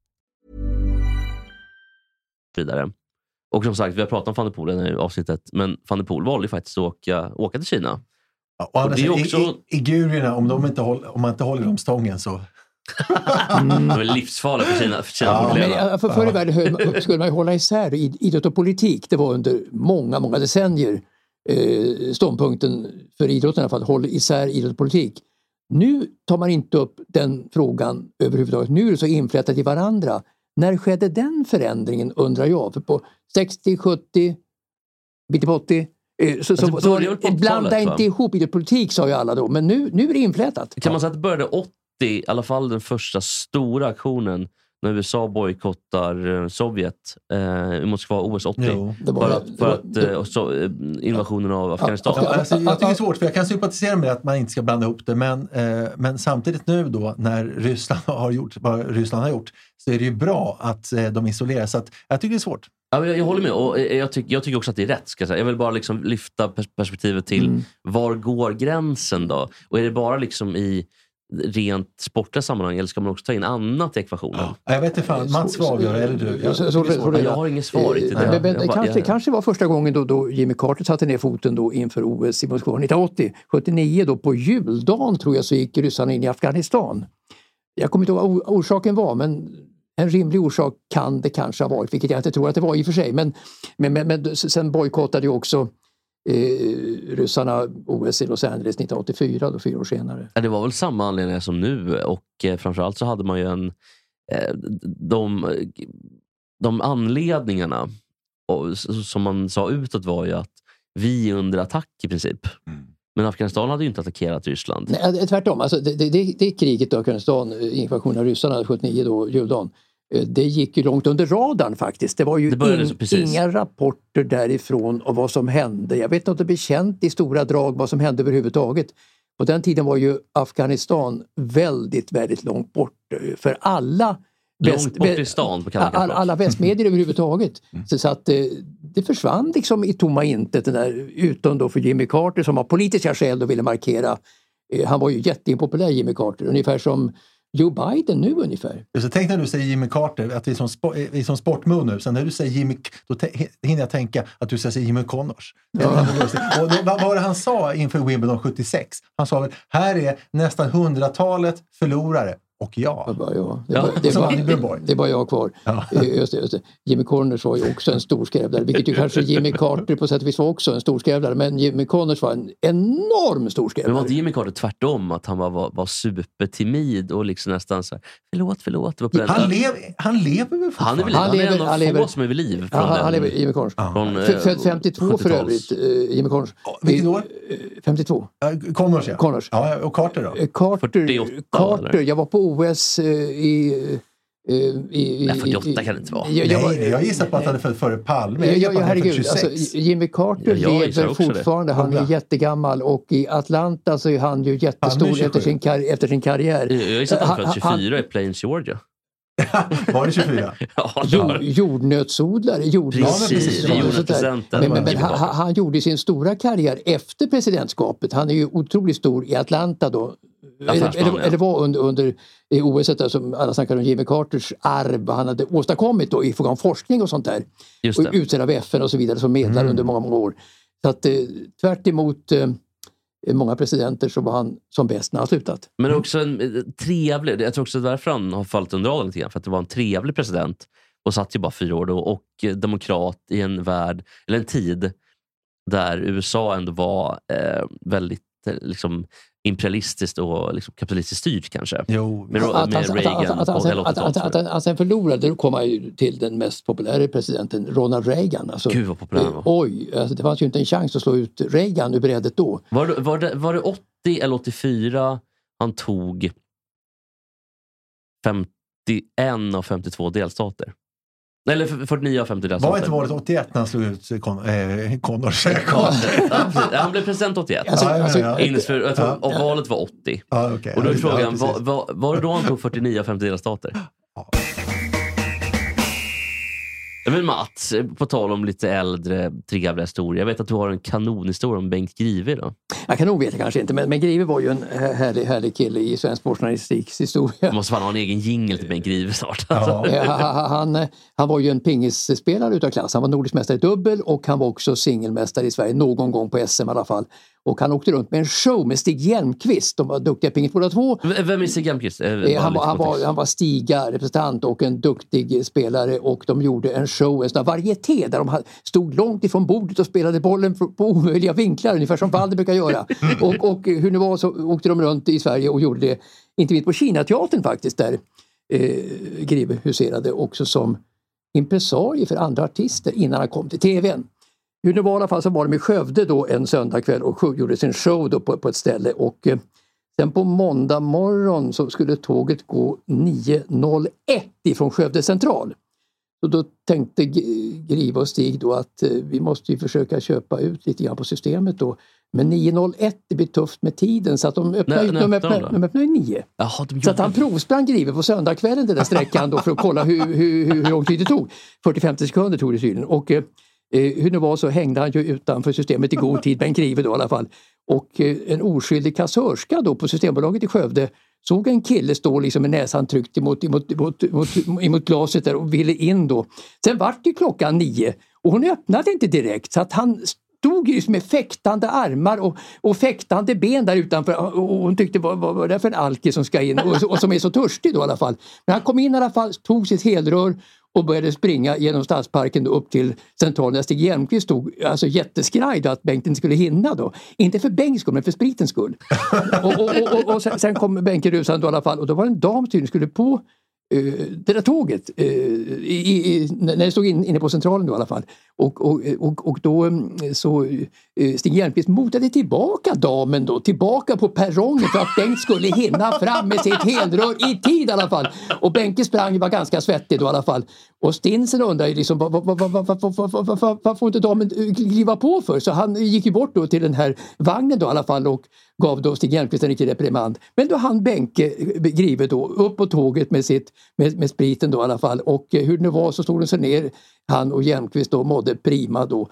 Vidare. Och som sagt, vi har pratat om van der Poel i det här avsnittet, men van der Poel valde ju faktiskt att åka, åka till Kina. Ja, och andra det är också- i, i, Igurierna, om, de inte håll, om man inte håller dem stången så... Det var livsfarligt för Kina, för Kina att Men, ja, för förr i världen skulle man ju hålla isär id- idrott och politik. Det var under många, många decennier eh, ståndpunkten för idrotten i alla fall. Håll isär idrott och politik. Nu tar man inte upp den frågan överhuvudtaget. Nu är det så inflätat i varandra. När skedde den förändringen undrar jag? För på 60, 70, bit på 80 eh, så, så, så, började väl på 80-talet, blanda va? inte ihop idrott och politik sa ju alla då. Men nu, nu är det inflätat. Kan man säga att det började 80, i alla fall den första stora aktionen, när USA bojkottar eh, Sovjet eh, i Moskva OS 80. Jo. Det var- För att, för att det- eh, så, eh, invasionen av Afghanistan. Ja, alltså, jag tycker det är svårt, för jag kan sympatisera med att man inte ska blanda ihop det. Men, eh, men samtidigt nu då, när Ryssland har gjort vad Ryssland har gjort, så är det ju bra att eh, de isolerar. Så att, jag tycker det är svårt. Ja, jag, jag håller med. Och eh, jag, tyck, jag tycker också att det är rätt. Ska jag, säga. jag vill bara liksom lyfta pers- perspektivet till Mm. var går gränsen då? Och är det bara liksom i rent sportliga sammanhang eller ska man också ta in annat i ekvationen? Ja, Jag vet inte fan, Mats får avgöra, eller du. Jag, Så- så- det så- jag har inget svar riktigt. Men, men, bara- kanske, jag- kanske var första gången då, då Jimmy Carter satte ner foten då inför OS i Moskva 1980. 79 då på juldagen tror jag så gick ryssarna in i Afghanistan. Jag kommer inte ihåg vad orsaken var men en rimlig orsak kan det kanske ha varit, vilket jag inte tror att det var i och för sig. Men, men, men, men sen bojkottade ju också eh, ryssarna OS i Los Angeles 1984, då, fyra år senare. Ja, det var väl samma anledningar som nu och eh, framförallt så hade man ju en eh, de, de anledningarna och, som man sa utåt var ju att vi är under attack i princip. Men Afghanistan hade ju inte attackerat Ryssland. Nej, eh, tvärtom. Alltså, det, det, det, kriget i Afghanistan, eh, invasionen av ryssarna 79, då, juldagen, det gick ju långt under radarn faktiskt. Det var ju Det började så, inga rapporter därifrån om vad som hände. Jag vet inte om det blev känt i stora drag vad som hände överhuvudtaget. På den tiden var ju Afghanistan väldigt, väldigt långt bort eh, för alla Långt bort i stan på alla, alla västmedier överhuvudtaget. Mm. Så, så att eh, det försvann liksom i tomma intet, den där, utom då för Jimmy Carter som av politiska skäl då ville markera. Eh, han var ju jätteimpopulär Jimmy Carter, ungefär som Joe Biden nu ungefär. Så tänk när du säger Jimmy Carter, att vi är som, vi som sportmove nu. Sen när du säger Jimmy, då hinner jag tänka att du ska säga Jimmy Connors. Lustigt. Och det, vad var det han sa inför Wimbledon 76? Han sa väl, här är nästan hundratalet förlorare och jag. Det var, jag. Det, Ja, var, det, i Björnborg. det var jag kvar. Ja. Eh, Just det, just det. Jimmy Connors var ju också en storskrävlare, vilket ju kanske Jimmy Carter på sätt och vis var också en storskrävlare. Men Jimmy Connors var en enorm Men var storskrävlare. inte Jimmy Carter tvärtom? Att han var, var, var supertimid och liksom nästan så här, förlåt, förlåt. Det var på den- Han, lev, han lever väl han är väl Han han är lever- en av han få lever- som är vid liv. Ja, från han, han den- lever, Jimmy Connors. eh, Född 52 för 70-tals. övrigt, eh, Jimmy Connors. Vilket år? Eh, 52. Ja, Connors ja. Connors. ja. Och Carter då? Eh, Carter, 48 Carter eller? jag var på OS eh, i... eh, i, i Nej, 48 i- kan det inte vara. Jag, jag, Nej, jag gissar på att han är född före Palme. Ja, Jag ja, gissar på ja, att han är född herregud. 26. Alltså, Jimmy Carter Ja, jag lever också det. fortfarande. Han är jättegammal och i Atlanta så är han ju jättestor 27. efter sin, kar- efter sin karriär. Jag gissar att han är Han- född han- 24 i Plains, Georgia. Var det 24? Ja, det Jord, jordnötsodlare. Jordnöts, precis. Jordnötspresidenten. Men, men, men han, han gjorde sin stora karriär efter presidentskapet. Han är ju otroligt stor i Atlanta då. Eller, eller, var under, under i OS där som alla snackar om Jimmy Carters arv vad han hade åstadkommit då, i fråga om forskning och sånt där. Just Och det. Mm. utsedd av FN och så vidare som medlare under många, många år. Så att eh, tvärt emot eh, många presidenter så var han som bäst när han slutat. Men också en eh, trevlig, jag tror också därför han har fallit under radarn lite grann. För att det var en trevlig president och satt ju bara fyra år då och eh, demokrat i en värld, eller en tid där USA ändå var eh, väldigt eh, liksom, imperialistiskt och liksom, kapitalistiskt styrt kanske. Jo, Med, med Att han- att- Reagan att- att- och hela att- att- att- 80-talet. att han sen förlorade, då kom han ju till den mest populära presidenten, Ronald Reagan. Alltså, Gud vad populär han var. oj, alltså, det fanns ju inte en chans att slå ut Reagan ur brädet då. Var det, var, det, var det 80 eller 84 han tog 51 av 52 delstater? Eller f- 49 av 50 delstater. var inte valet 81 när han slog ut Con- eh, Connors? Ja, han blev president 81. Alltså, Ja, ja, alltså, ja. Innes för, jag tror, Ja. och valet var 80. Ja, okej. Och då är Ja, frågan, precis. var, var, var det då han tog 49 av 50 delstater? Ja, Men Mats, på tal om lite äldre trevliga historier. Jag vet att du har en kanonhistoria om Bengt Grive. Då. Jag kan nog veta kanske inte, men, men Grive var ju en här- härlig, härlig kille i svensk sportjournalistiks historia. Du måste fan ha en egen jingel till Bengt Grive snart. Ja. Alltså. Han, han, han var ju en pingisspelare utav klass. Han var nordisk mästare i dubbel och han var också singelmästare i Sverige någon gång på SM i alla fall. Och han åkte runt med en show med Stig Hjelmqvist. De var duktiga pingis båda två. Vem är Stig Hjelmqvist? Eh, Eh, Han var, han, var, han var Stiga-representant och en duktig spelare och de gjorde en show, en sån här varieté där de stod långt ifrån bordet och spelade bollen på omöjliga vinklar ungefär som Walder brukar göra. Och, och hur det var så åkte de runt i Sverige och gjorde det, inte minst på Kinateatern faktiskt där eh, Grive huserade också som impresarie för andra artister innan han kom till TVn. Hur det var i alla fall så var de i Skövde då en söndagkväll och gjorde sin show då på, på ett ställe och eh, sen på måndag morgon så skulle tåget gå 9.01 ifrån Skövde central. Så då tänkte Grive och Stig då att eh, vi måste ju försöka köpa ut lite grann på systemet då. Men 9.01 det blir tufft med tiden så att de öppnar, de de ju 9. Jaha, de Så att han provsprang Grive på söndagskvällen den där sträckan då för att kolla hur, hur, hur, hur lång tid det tog. 40-50 sekunder tog det tydligen. Och eh, Eh, hur det var så hängde han ju utanför systemet i god tid, Ben Grive då i alla fall. Och eh, en oskyldig kassörska då på Systembolaget i Skövde såg en kille stå liksom med näsan tryckt emot, emot, emot, emot, emot glaset där och ville in då. Sen vart det klockan nio och hon öppnade inte direkt så att han stod ju med fäktande armar och, och fäktande ben där utanför och hon tyckte vad, vad, vad är det för en alkis som ska in och, och som är så törstig då i alla fall. Men han kom in i alla fall, tog sitt helrör och började springa genom stadsparken upp till centralen där Stig Hjelmqvist stod alltså jätteskraj att Bengt inte skulle hinna då. Inte för Bengts skull men för spritens skull. och och, och, och, sen, sen kom Benke rusande i alla fall och då var det en dam tydligen skulle på Eh, det där tåget, eh, i, i, när det stod in, inne på Centralen då i alla fall. Och, och, och, och då mm, så eh, Stig Järnqvist motade tillbaka damen då, tillbaka på perrongen för att Bengt skulle hinna fram med sitt helrör i tid i alla fall. Och Benke sprang var ganska svettig då i alla fall. Och Stinsen undrar ju liksom varför får inte damen kliva på för? Så han gick ju bort då till den här vagnen då i alla fall och gav då Stig Hjelmqvist en riktig reprimand. Men då han Benke Grive då upp på tåget med, sitt, med, med spriten då i alla fall och hur det nu var så stod den sig ner han och Hjelmqvist då mådde prima då.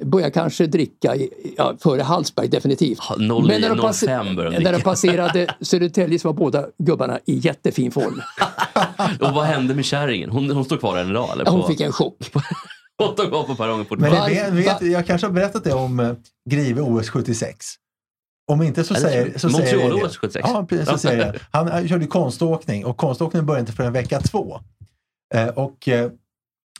Börjar kanske dricka i, ja, före Hallsberg definitivt. 09, Men när de, 05 började de när de passerade Södertälje så var båda gubbarna i jättefin form. Och vad hände med kärringen? Hon, hon står kvar än idag? Eller? Ja, Hon på, fick en chock. Hon står kvar på perrongen Men fortfarande. vet, vet, jag kanske har berättat det om eh, Grive OS 76. Om inte så Eller säger, så säger jag. OS 76. Ja, precis, så säger jag. Han eh, körde konståkning och konståkningen började inte förrän vecka två. Eh, och eh,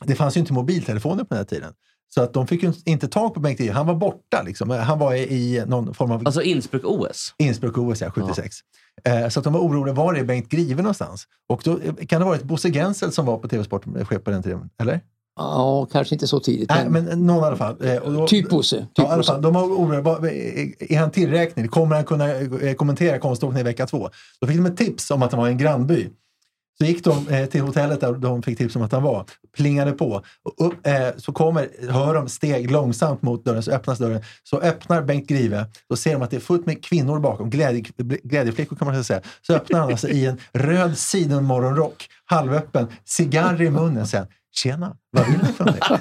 det fanns ju inte mobiltelefoner på den här tiden. Så att de fick ju inte tag på Bengt Grive. Han var borta. Liksom. Han var i, någon form av Alltså Innsbruck-OS? Innsbruck-OS, ja, 76. Eh, så att de var oroliga, var är Bengt Grive någonstans? Och då eh, kan det ha varit Bosse Gensel som var på TV-sport-chef på den tiden, eller? Ja, kanske inte så tidigt. Nej, men någon i alla fall. Eh, då, Typ Bosse. Typ Ja, i alla Bosse. fall, de var oroliga. Är han tillräknelig? Kommer han kunna eh, kommentera konståkning i vecka två? Då fick de ett tips om att han var i en grannby. Så gick de eh, till hotellet där de fick tips om att han var. Plingade på. Och upp, eh, så kommer, hör de steg långsamt mot dörren, så öppnas dörren. Så öppnar Bengt Grive. Då ser de att det är fullt med kvinnor bakom. Glädje, glädjeflickor kan man säga. Så öppnar han alltså i en röd sidenmorgonrock, halvöppen, cigarr i munnen. Sen, Tjena, vad vill ni från mig?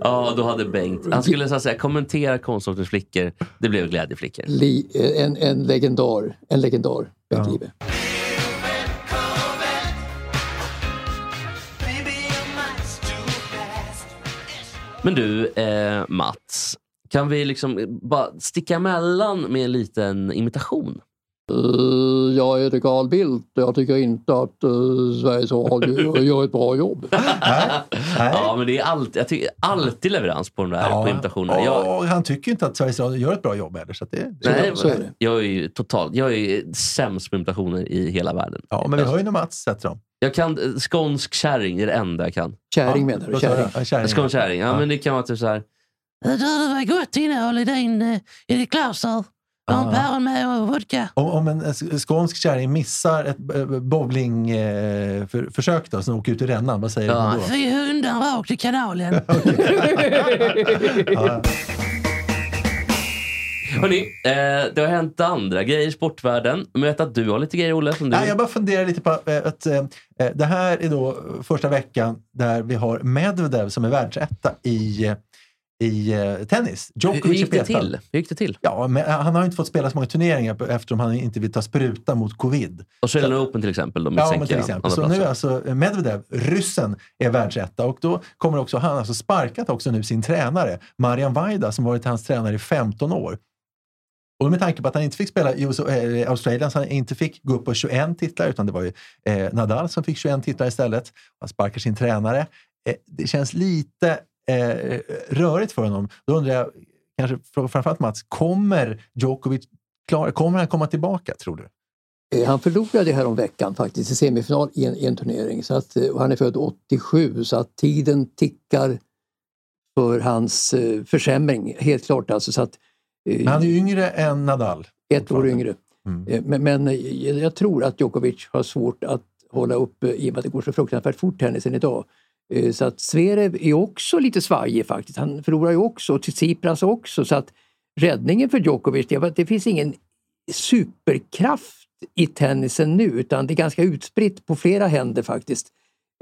Ja, då hade Bengt... Han skulle så att säga kommentera konståkningsflickor. Det blev glädjeflickor. Li, en, en legendar. En legendar, Bengt Ja. Grive. Men du, eh, Mats. Kan vi liksom bara sticka emellan med en liten imitation? Uh, jag heter Carl Bildt och jag tycker inte att uh, Sveriges Radio gör ett bra jobb. Nej, nej. Ja, men det är alltid, jag tycker, alltid leverans på de där på imitationerna. Jag, han tycker inte att Sveriges Radio gör ett bra jobb heller. Så att det, det, nej, så är det. jag är ju totalt, jag är sämst på imitationer i hela världen. ja, men vi hör ju när Mats sätter dem. Jag kan, eh, skånsk kärring är det enda jag kan. Kärring menar du? Kärring. Ja, kärring. Skånsk kärring, ja, men det kan vara typ så här. Det var gott innehåll i din, eh, i ditt en päron med och vodka. Om, om en skånsk kärring missar ett bowlingförsök eh, för, som åker ut i rännan, vad säger Ja. hon då? Fy hundan rakt i kanalen. Ja, Hörni, eh, det har hänt andra grejer i sportvärlden. Men jag vet att du har lite grejer, Olle. Som du... Nej, jag bara funderar lite på eh, att eh, eh, det här är då första veckan där vi har Medvedev som är världsetta i, eh, i eh, tennis. hur, hur Djokovic gick det till? Hur gick det till? Ja, men han har inte fått spela så många turneringar eftersom han inte vill ta spruta mot covid. Australian Open till exempel. De Ja, men till exempel. Så nu är platser. alltså Medvedev, ryssen, är världsetta och då kommer också han alltså sparkat också nu sin tränare, Marian Vaida, som varit hans tränare i 15 år. Och med tanke på att han inte fick spela i eh, Australien, så han inte fick gå upp på 21 titlar, utan det var ju eh, Nadal som fick 21 titlar istället. Han sparkar sin tränare. Eh, det känns lite eh, rörigt för honom. Då undrar jag, kanske fr- framförallt Mats, kommer Djokovic klara, kommer han komma tillbaka, tror du? Eh, Han förlorade här om veckan faktiskt i semifinal i en, i en turnering. Så att, eh, och han är född 87 så att tiden tickar för hans eh, försämring. Helt klart alltså. Så att, eh, Men han är yngre än Nadal. ett år yngre. Mm. Eh, Men, men jag tror att Djokovic har svårt att hålla upp eh, i och med att det går så fruktansvärt fort tennisen idag. Eh, så att Zverev är också lite svajig faktiskt. Han förlorar ju också och Tsipras också. Så att räddningen för Djokovic, det, att det finns ingen superkraft i tennisen nu utan det är ganska utspritt på flera händer faktiskt.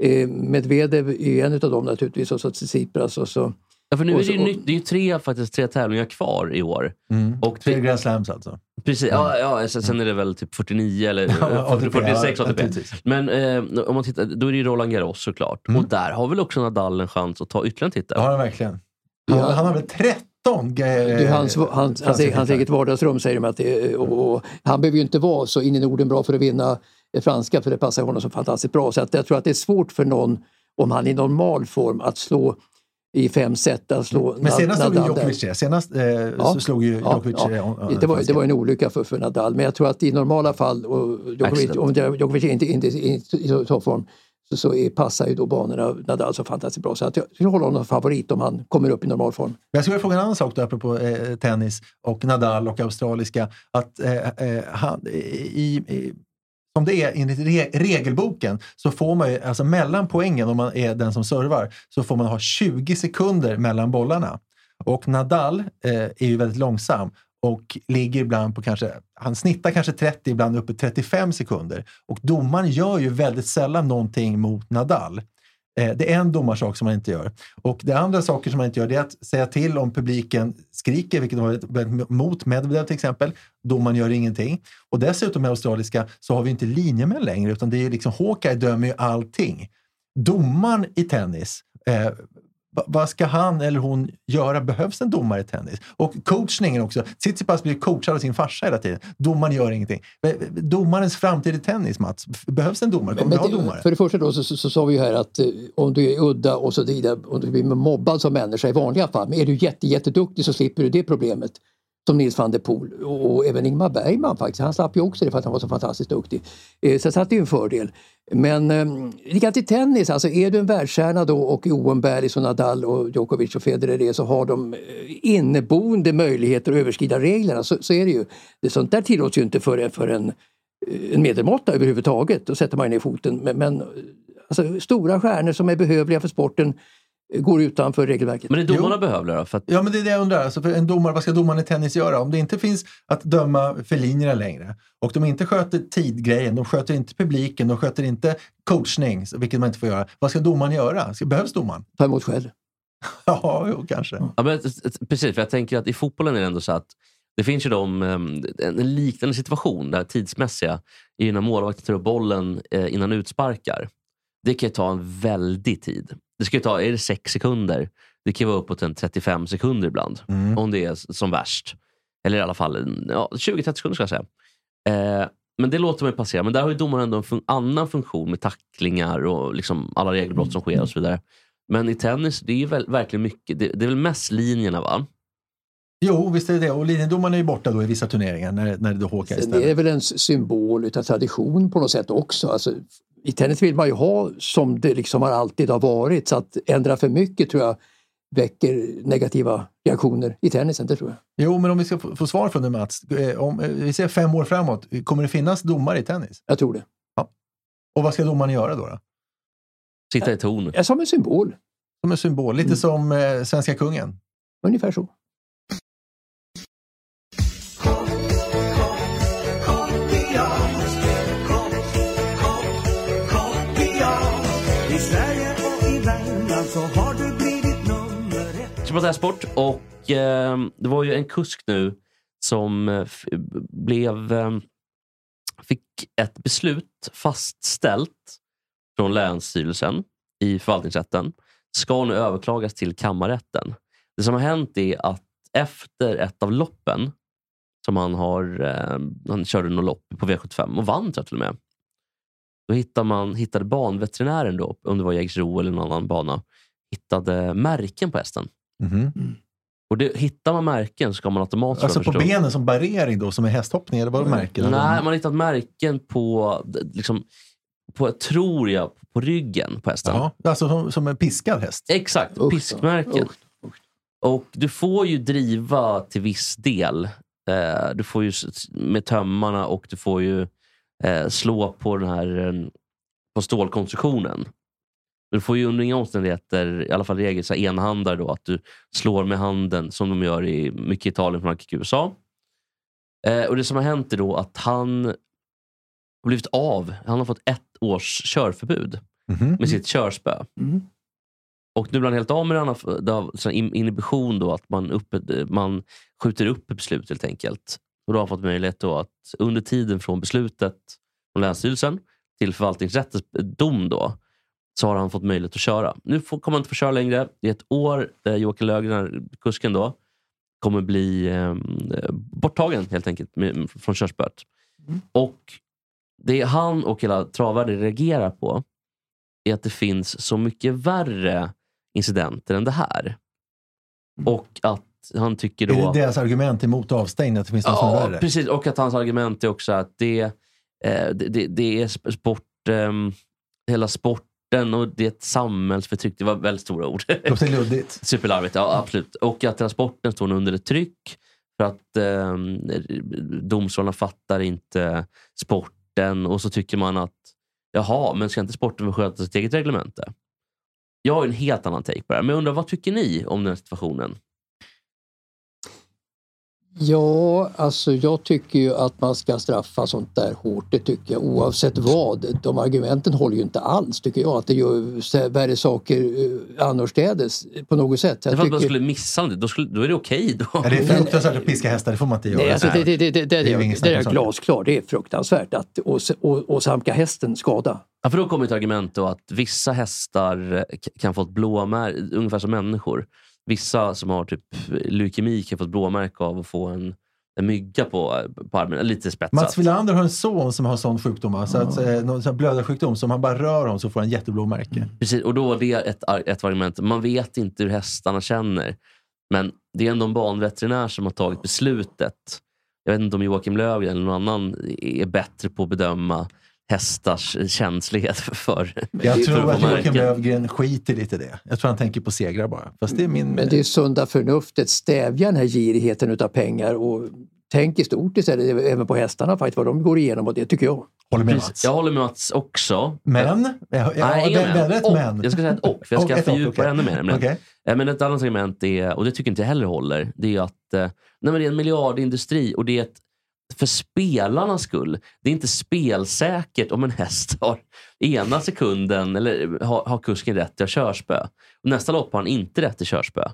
Eh, Medvedev är en utav dem naturligtvis och så Tsipras och så Ja, för nu är det ju, nytt, det är ju tre, faktiskt, tre tävlingar kvar i år. Mm. Och Tre det, Grand Slams alltså. precis, ja, ja, sen sen är det väl typ 49 eller ATP, 46 ja, ATP. Men eh, om man tittar, då är det ju Roland Garros såklart. Mm. Och där har väl också Nadal en chans att ta ytterligare en titel? Det har han verkligen. Han, Ja. han har väl 13 Det är hans, hans, hans, hans eget vardagsrum säger de att det och, och han behöver ju inte vara så in i Norden bra för att vinna det franska för det passar honom så fantastiskt bra. Så att jag tror att det är svårt för någon om han är i normal form att slå i fem set att slå Men senast slog Nadal där. Djokovic det. Senast eh, så slog ju Ja, Djokovic... ja. eh, on- Det, var, det var en olycka för, för Nadal, men jag tror att i normala fall, och Djokovic, om Djokovic inte, inte, inte i toppform, så, så är, passar ju då banorna Nadal så fantastiskt bra. Så att jag skulle hålla honom som favorit om han kommer upp i normal form. Men jag skulle vilja fråga en annan sak då, apropå eh, tennis och Nadal och australiska. Att, eh, eh, han, i, i, som det är enligt re, regelboken så får man ju, alltså mellan poängen om man är den som servar, så får man ha 20 sekunder mellan bollarna. Och Nadal eh, är ju väldigt långsam och ligger ibland på kanske, han snittar kanske 30, ibland uppe 35 sekunder. Och domaren gör ju väldigt sällan någonting mot Nadal. Eh, det är en domarsak som man inte gör. Och det andra saker som man inte gör det är att säga till om publiken skriker, vilket var väldigt- mot Medvedev till exempel. Domaren gör ingenting. Och dessutom med australiska så har vi inte linjemän längre utan det är liksom Hawkeye dömer ju allting. Domaren i tennis, eh, vad ska han eller hon göra? Behövs en domare i tennis? Och coachningen också. Tsitsipas blir coachad av sin farsa hela tiden. Domaren gör ingenting. Eh, Domarens framtid i tennis, Mats. Behövs en domare? Kommer vi ha domare? För det första då så, så, så sa vi ju här att eh, om du är udda och så vidare, om du blir mobbad som människa i vanliga fall, men är du jätte, jätteduktig så slipper du det problemet. Som Nils van der Poel och, även Ingmar Bergman faktiskt. Han slapp ju också det för att han var så fantastiskt duktig. Eh, så, så satt det är en fördel. Men ehm, likadant i tennis, alltså är du en världsstjärna då och oumbärlig som Nadal och Djokovic och Federer är så har de eh, inneboende möjligheter att överskrida reglerna. Så, så är det ju. Det, sånt där tillåts ju inte för, en- för en eh, en medelmåtta överhuvudtaget. Då sätter man ner foten. Men, men alltså, stora stjärnor som är behövliga för sporten går utanför regelverket. Men är domarna behövliga då? För att, Ja, men det är det jag undrar. Alltså för en domare, vad ska domaren i tennis göra? Om det inte finns att döma för linjerna längre och de inte sköter tidgrejen, de sköter inte publiken, de sköter inte coachning, vilket man inte får göra. Vad ska domaren göra? Behövs domaren? Ta emot själv. Ja, jo, kanske. Ja, men, precis, för jag tänker att i fotbollen är det ändå så att det finns ju de, em, en liknande situation, där tidsmässiga, är ju när målvakten tar upp bollen eh, innan utsparkar. Det kan ju ta en väldig tid. Det ska ju ta, är det sex sekunder? Det kan ju vara uppåt en 35 sekunder ibland, Mm. om det är som värst. Eller i alla fall ja, 20-30 sekunder ska jag säga. Eh, men det låter man ju passera. Men där har ju domaren ändå en fun- annan funktion med tacklingar och liksom alla regelbrott som sker och så vidare. Men i tennis, det är ju väl, verkligen mycket. Det, det är väl mest linjerna va? Jo, visst är det det. Och linjedomaren är ju borta då i vissa turneringar när, när det då är det istället. väl en symbol utav tradition på något sätt också. Alltså, I tennis vill man ju ha som det liksom har alltid har varit. Så att ändra för mycket tror jag väcker negativa reaktioner i tennisen. Det tror jag. Jo, men om vi ska få, få svar från dig Mats. eh, Om, eh, vi ser fem år framåt, kommer det finnas domare i tennis? Jag tror det. Och vad ska domaren göra då? då? Sitta i ton. Ja, som en symbol. Som en symbol, lite Mm. som eh, svenska kungen. Ungefär så. Nummer ett ska prata sport och eh, det var ju en kusk nu som eh, f- blev eh, fick ett beslut fastställt från Länsstyrelsen i förvaltningsrätten ska nu överklagas till kammarrätten. Det som har hänt är att efter ett av loppen som han har, eh, han körde något lopp på V75 och vann tror jag till och med. Då hittade, man, hittade banveterinären då, om det var Jägersro eller någon annan bana, hittade märken på hästen. Mhm. Och det, hittar man märken så ska man automatiskt Alltså på förstå. benen som barrering då, som är hästhoppning? Eller vad du märker? Nej, man har hittat märken på, liksom, på tror jag, på ryggen på hästen. Ja, alltså som, som en piskad häst? Exakt, Usch, piskmärken. usch, usch. Och du får ju driva till viss del. Eh, du får ju med tömmarna och du får ju eh, slå på den här eh, på stålkonstruktionen. Du får ju under inga omständigheter, i alla fall regel, så här enhandare då, att du slår med handen som de gör i mycket Italien, Frankrike och USA. Eh, och Det som har hänt är då att han har blivit av. Han har fått ett års körförbud Mhm. med sitt körspö. Mm. Och nu blir han helt av med det. Han har det har sån in- inhibition, då, att man, upp, man skjuter upp ett beslut helt enkelt. Och då har han fått möjlighet då att under tiden från beslutet från Länsstyrelsen till förvaltningsrättens dom då, så har han fått möjlighet att köra. Nu får, kommer han inte få köra längre. Det är ett år där Joakim Löfgren, kusken då, kommer bli eh, borttagen helt enkelt med, från körspöet. Och det han och hela travvärlden reagerar på är att det finns så mycket värre incidenter än det här. Och att han tycker då... Är det deras argument emot avstängning? Att det finns något som är Ja, värre? precis. Och att hans argument är också att det, eh, det, det, det är sp- sport, ehm, hela sporten och det samhällsförtryck. Det var väldigt stora ord. Det låter luddigt. Superlarvigt, ja absolut. Och att hela sporten står under ett tryck för att eh, domstolarna fattar inte sporten och så tycker man att jaha, men ska inte sporten få sköta sitt eget reglemente? Jag har en helt annan take på det här, men jag undrar vad tycker ni om den här situationen? Ja, alltså jag tycker ju att man ska straffa sånt där hårt. Det tycker jag oavsett vad. De argumenten håller ju inte alls tycker jag. Att det gör värre saker eh, annorstädes på något sätt. Det är Jag för att man skulle missa det, då, skulle, då är det okej. då. Ja, det är fruktansvärt att piska hästar, det får man inte göra. Nej, alltså det, det, det, det, det, är ju det, det är snack om glasklar. Det är fruktansvärt att åsamka hästen skada. Ja, för då kommer ett argument då att vissa hästar eh, kan få ett blåmärke, ungefär som människor. Vissa som har typ leukemi kan få ett blåmärke av att få en, en mygga på, på armen. Lite spetsat. Mats Wilander har en son som har sån sjukdom, alltså att, eh, någon sån blödarsjukdom, som han bara rör om så får han jätteblåmärke. Precis, och då var det ett, ett argument. Man vet inte hur hästarna känner. Men det är ändå en banveterinär som har tagit beslutet. Jag vet inte om Joakim Löfgren eller någon annan är bättre på att bedöma hästars känslighet för Jag för tror få att Joakim. Löfgren skiter lite i det. Jag tror han tänker på segrar bara. Fast det är min... Men det är sunda förnuftet stävjar den här girigheten utav pengar och tänk i stort istället, även på hästarna faktiskt, vad de går igenom och det tycker jag. Håller med Mats. Jag håller med Mats också. Men? Ja, ja, Nej, inga väldigt och. men. Jag ska säga ett och, för jag ska ett och, fördjupa okej. ännu mer. Eh, Men ett annat argument är, och det tycker inte jag heller håller, det är att eh, nej men det är en miljardindustri och det är ett, för spelarnas skull. Det är inte spelsäkert om en häst har ena sekunden eller har, har kusken rätt till att körspö. Och nästa lopp har han inte rätt till körspö.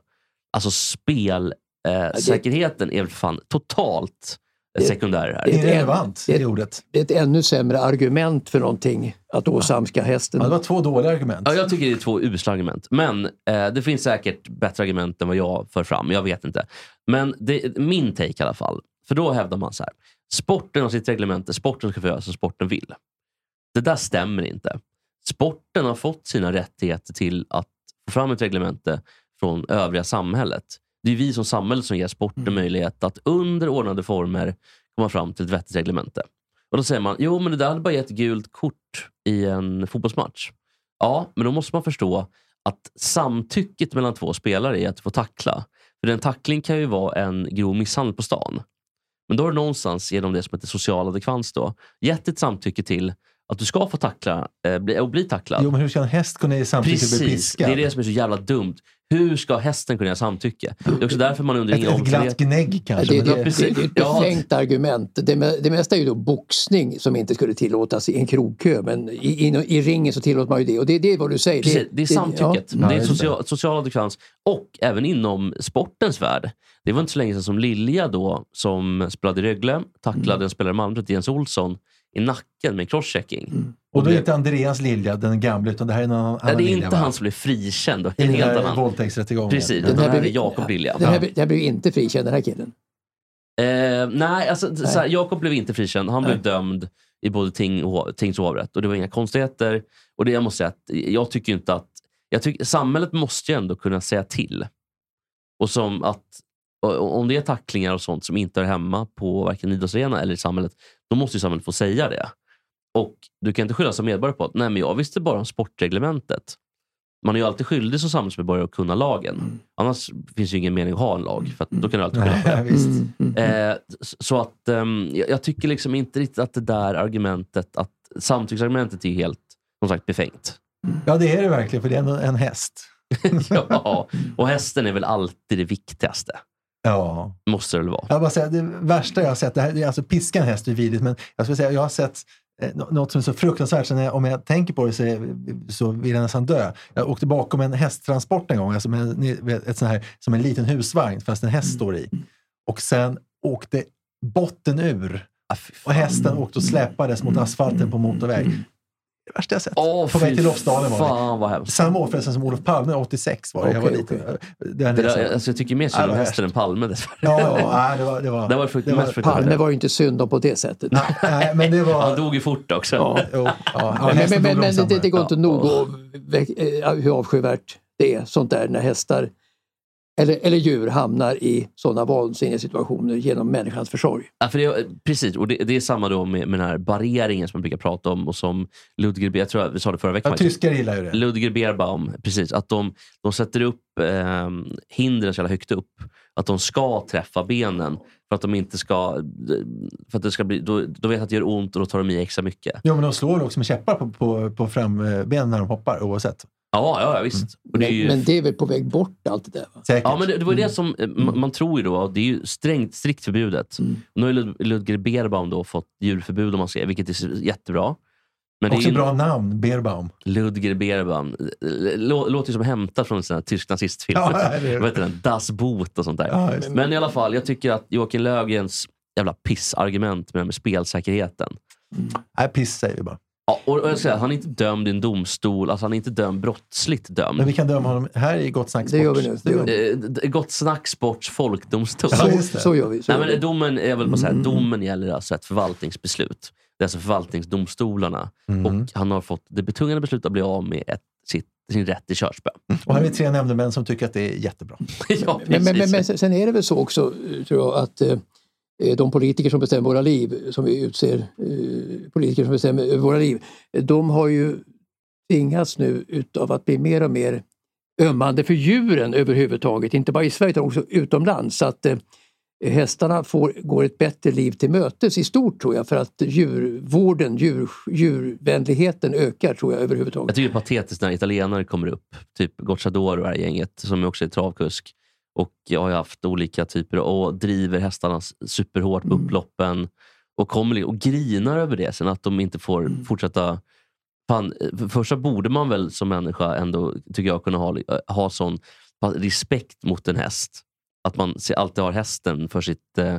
Alltså spelsäkerheten eh, är väl fan totalt sekundär här. det- Irrelevant, det- det ordet. Det är ett ännu sämre argument för någonting att åsamka hästen. Ja, det var två dåliga argument. Ja, jag tycker det är två usla argument. Men eh, det finns säkert bättre argument än vad jag för fram. Jag vet inte. Men det, min take i alla fall. För då hävdar man så här. Sporten har sitt reglemente. Sporten ska få göra som sporten vill. Det där stämmer inte. Sporten har fått sina rättigheter till att få fram ett reglemente från övriga samhället. Det är vi som samhälle som ger sporten möjlighet att under ordnade former komma fram till ett vettigt reglemente. Och Då säger man, jo men det där hade bara gett gult kort i en fotbollsmatch. Ja, men då måste man förstå att samtycket mellan två spelare är att få tackla. För en tackling kan ju vara en grov misshandel på stan. Men då har du någonstans, genom det som heter social adekvans, då, gett ett samtycke till att du ska få tackla eh, bli, och bli tacklad. Jo, men hur ska en häst kunna ge samtycke till att bli Precis, piskad? det är det som är så jävla dumt. Hur ska hästen kunna göra samtycke? Det är också därför man under Ett, inga ett glatt omständigheter... gnägg kanske. Det, det, det, det, det är ett Ja. befängt argument. Det, det mesta är ju då boxning som inte skulle tillåtas i en krogkö men i, i, i ringen så tillåter man ju det. Och det, det är vad du säger. Precis, det är samtycket. Ja. Det är Ja, social, social adekvans. Och även inom sportens värld. Det var inte så länge sedan som Lilja då, som spelade i Rögle, tacklade Mm. en spelare i Malmö, Jens Olsson, i nacken med crosschecking. Mm. och då är det inte Andreas Lilja, den gamla, utan det här är en annan, Nej, annan det är Lilja, inte va? han som blev frikänd. I En den helt här våldtäktsrättegången. Precis, den här är blev- Jakob Lilja. Den här, den här blev inte frikänd den här killen. Eh, nej, alltså, så här, Jakob blev inte frikänd. Han blev Nej. dömd i både ting och, hov- tings och hovrätt. Och det var inga konstigheter. Och det jag måste säga att jag tycker inte att... Jag tycker, samhället måste ju ändå kunna säga till. Och som att om det är tacklingar och sånt som inte är hemma på varken idrottsarena eller i samhället, då måste ju samhället få säga det. Och du kan inte skylla som medborgare på att nej, men jag visste bara om sportreglementet. Man är ju alltid skyldig som samhällsmedborgare att kunna lagen. Annars finns ju ingen mening att ha en lag, för att då kan du alltid skylla på det. Nej, visst. Mm. Eh, så att ehm, jag, tycker liksom inte riktigt att det där argumentet, att samtycksargumentet är helt som sagt befängt. Ja, det är det verkligen, för det är ändå en häst. ja, och hästen är väl alltid det viktigaste. Ja. Måste det väl vara. Jag bara säga, det värsta jag har sett, det här, det är alltså piska en häst är vidrigt, men jag skulle säga, jag har sett eh, nå- något som är så fruktansvärt, så när jag, om jag tänker på det så, så vill jag nästan dö. Jag åkte bakom en hästtransport en gång, alltså med, ett sån här, som en liten husvagn, fast en häst står i. Och sen åkte botten ur Ah, och hästen åkte och släpades mot asfalten på motorväg. Det värsta jag sett. Åh, på väg till Lofsdalen var det. Samma år förresten som Olof Palme, 86 var det. jag var liten. Den Det där, alltså, jag tycker mer synd om hästen än Palme dessvärre. Ja, ja, nej, det var... Det var, Det var frukt- det mest fruktansvärt. Palme var ju inte synd om på det sättet. Nej, men det var... Han dog ju fort också. Ja. Jo, ja, ja, men men, men, men det, det går inte Ja. nog att, eh, hur avskyvärt det är sånt där när hästar eller, eller djur hamnar i sådana vansinniga situationer genom människans försorg. Ja, för det, precis, och det, det är samma då med, med den här barrieringen som man brukar prata om och som Ludger, jag tror vi sa det förra veckan. Ja, tyskar gillar ju det. Ludger Beerbaum, precis. Att de, de sätter upp eh, hindren så jävla högt upp. Att de ska träffa benen för att de inte ska... För att det ska bli, då, då vet att det gör ont och då tar de i extra mycket. Ja, men de slår också med käppar på, på, på frambenen när de hoppar oavsett. Ja, ja visst. Och det Men, ju, men det är väl på väg bort allt det där? Va? Säkert. Ja, men det, det var ju det som eh, man, man tror ju då, det är ju strängt, strikt förbjudet. Nu har ju Lud- Ludger Beerbaum då fått djurförbud om man ska, vilket är jättebra. Men det är också ju bra namn, Beerbaum. Ludger Beerbaum. Lå, låter ju som hämtat från en tysk nazistfilm. Ja. Vad heter den? Das Boot och sånt där. Ja. Men i alla fall, jag tycker att Joakim Löfgrens jävla pissargument med, med spelsäkerheten. Nej, piss säger vi bara. Ja, och, och jag säger, han är inte dömd i en domstol, alltså han är inte dömd brottsligt dömd. Men vi kan döma honom här i Gott Snack Det gör vi Sport. nu. Det gör vi. Eh, Gott Snack Sports folkdomstol. Ja, Så, så gör vi. Så Nej, gör men vi. domen, jag vill bara säga, Mm. domen gäller alltså ett förvaltningsbeslut. Det är alltså förvaltningsdomstolarna. Mm. Och han har fått det betungande beslutet att bli av med ett, sitt, sin rätt till körsbä. Och här är vi tre nämndemän som tycker att det är jättebra. ja, Men, men, men, men sen är det väl så också, tror jag, att eh, Eh, de politiker som bestämmer våra liv, som vi utser, eh, politiker som bestämmer över våra liv, de har ju tvingats nu utav att bli mer och mer ömmande för djuren överhuvudtaget, inte bara i Sverige utan också utomlands. Så att eh, hästarna får, går ett bättre liv till mötes i stort tror jag för att djurvården, djur, djurvänligheten ökar tror jag överhuvudtaget. Jag tycker det är patetiskt när italienare kommer upp, typ Gocciadoro och det här gänget, som också är travkusk. Och jag har ju haft olika typer och driver hästarna superhårt på upploppen. Och kommer och grinar över det sen, att de inte får fortsätta. Fan, för det första borde man väl som människa ändå, tycker jag, kunna ha, ha sån respekt mot en häst. Att man alltid har hästen för sitt, eh,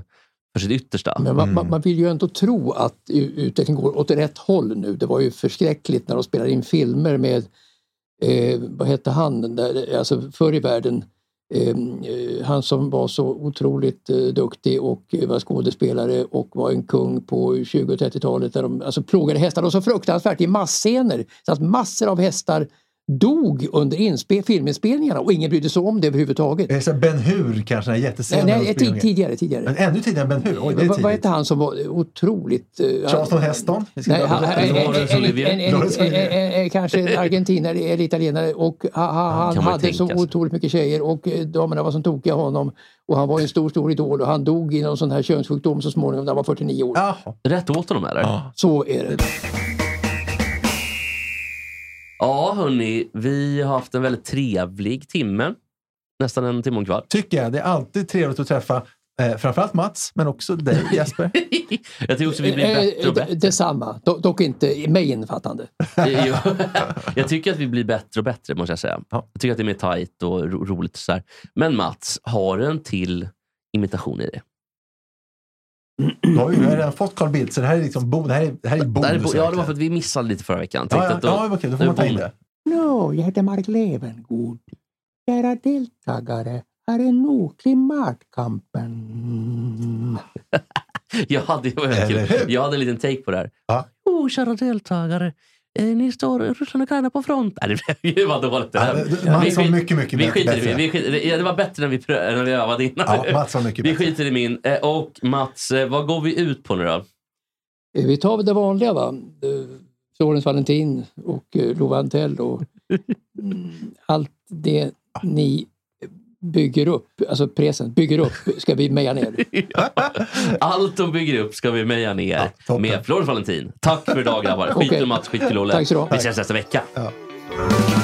för sitt yttersta. Men man, man, man vill ju ändå tro att utvecklingen går åt rätt håll nu. Det var ju förskräckligt när de spelade in filmer med, eh, vad hette han, där, alltså förr i världen, eh, eh, Ehm, eh, han som var så otroligt eh, duktig och eh, var skådespelare och var en kung på 20 och 30-talet där de alltså, plågade hästar och så fruktansvärt i masscener. Så att massor av hästar dog under inspe- filminspelningarna och ingen brydde sig om det överhuvudtaget. Är det så Ben Hur kanske, den här Nej, nej, tidigare, tidigare. Men ännu tidigare än Ben Hur? Oj, det är vad, vad tidigt. hette han som var otroligt... eh, Charleston Heston? Nej, han, en, en, Lawrence en, Olivier. en, en, Lawrence en, Olivier. en, en, kanske en argentinare eller italienare och han, hade så otroligt mycket tjejer och eh, damerna var som tokiga honom och han var en stor, stor idol och han dog i någon sån här könssjukdom så småningom när han var 49 år. Rätt åt honom eller? Ja, Så är det. Hörni. Vi har haft en väldigt trevlig timme. Nästan en timme och en kvart. Tycker jag. Det är alltid trevligt att träffa eh, framförallt Mats, men också dig Jesper. Jag tycker också vi blir Eh, bättre och eh, bättre. Detsamma, Do, dock inte mig innefattande. Jag tycker att vi blir bättre och bättre, måste jag säga. Ja. Jag tycker att det är mer tajt och ro roligt. och Så här. Men Mats, har du en till imitation i det? Du har ju redan fått Carl Bildt, så det här är liksom bo, det här är, det här är bonus. Är bo- ja, det var för att vi missade lite förra veckan. Ja, ja, då- ja, okej, då får man ta in det. Nå, jag heter Mark Levengood. Kära deltagare, här är nu klimatkampen. jag, hade, det var väldigt Eller kul. hur? jag hade en liten take på det här. Ja. Oh, kära deltagare. Eh, ni står Ryssland och Ukraina på front. Nej, det blev- det var dåligt. Det Ja, här. Mats Vi var mycket, mycket vi bättre. skiter i det. Vi skiter, ja, det var bättre när vi, prö- när vi övade innan. Ja, Mats var mycket vi bättre. skiter i min. Eh, Och Mats, eh, vad går vi ut på nu då? Vi tar väl det vanliga va. Florens Valentin och Lova Antell och mm, allt det ni bygger upp, alltså present, bygger upp, ska vi meja ner. Allt de bygger upp ska vi meja ner Ja, med Florens Valentin. Tack för idag grabbar. Skit Okej. i Mats, skit i ha. Vi ses nästa vecka. För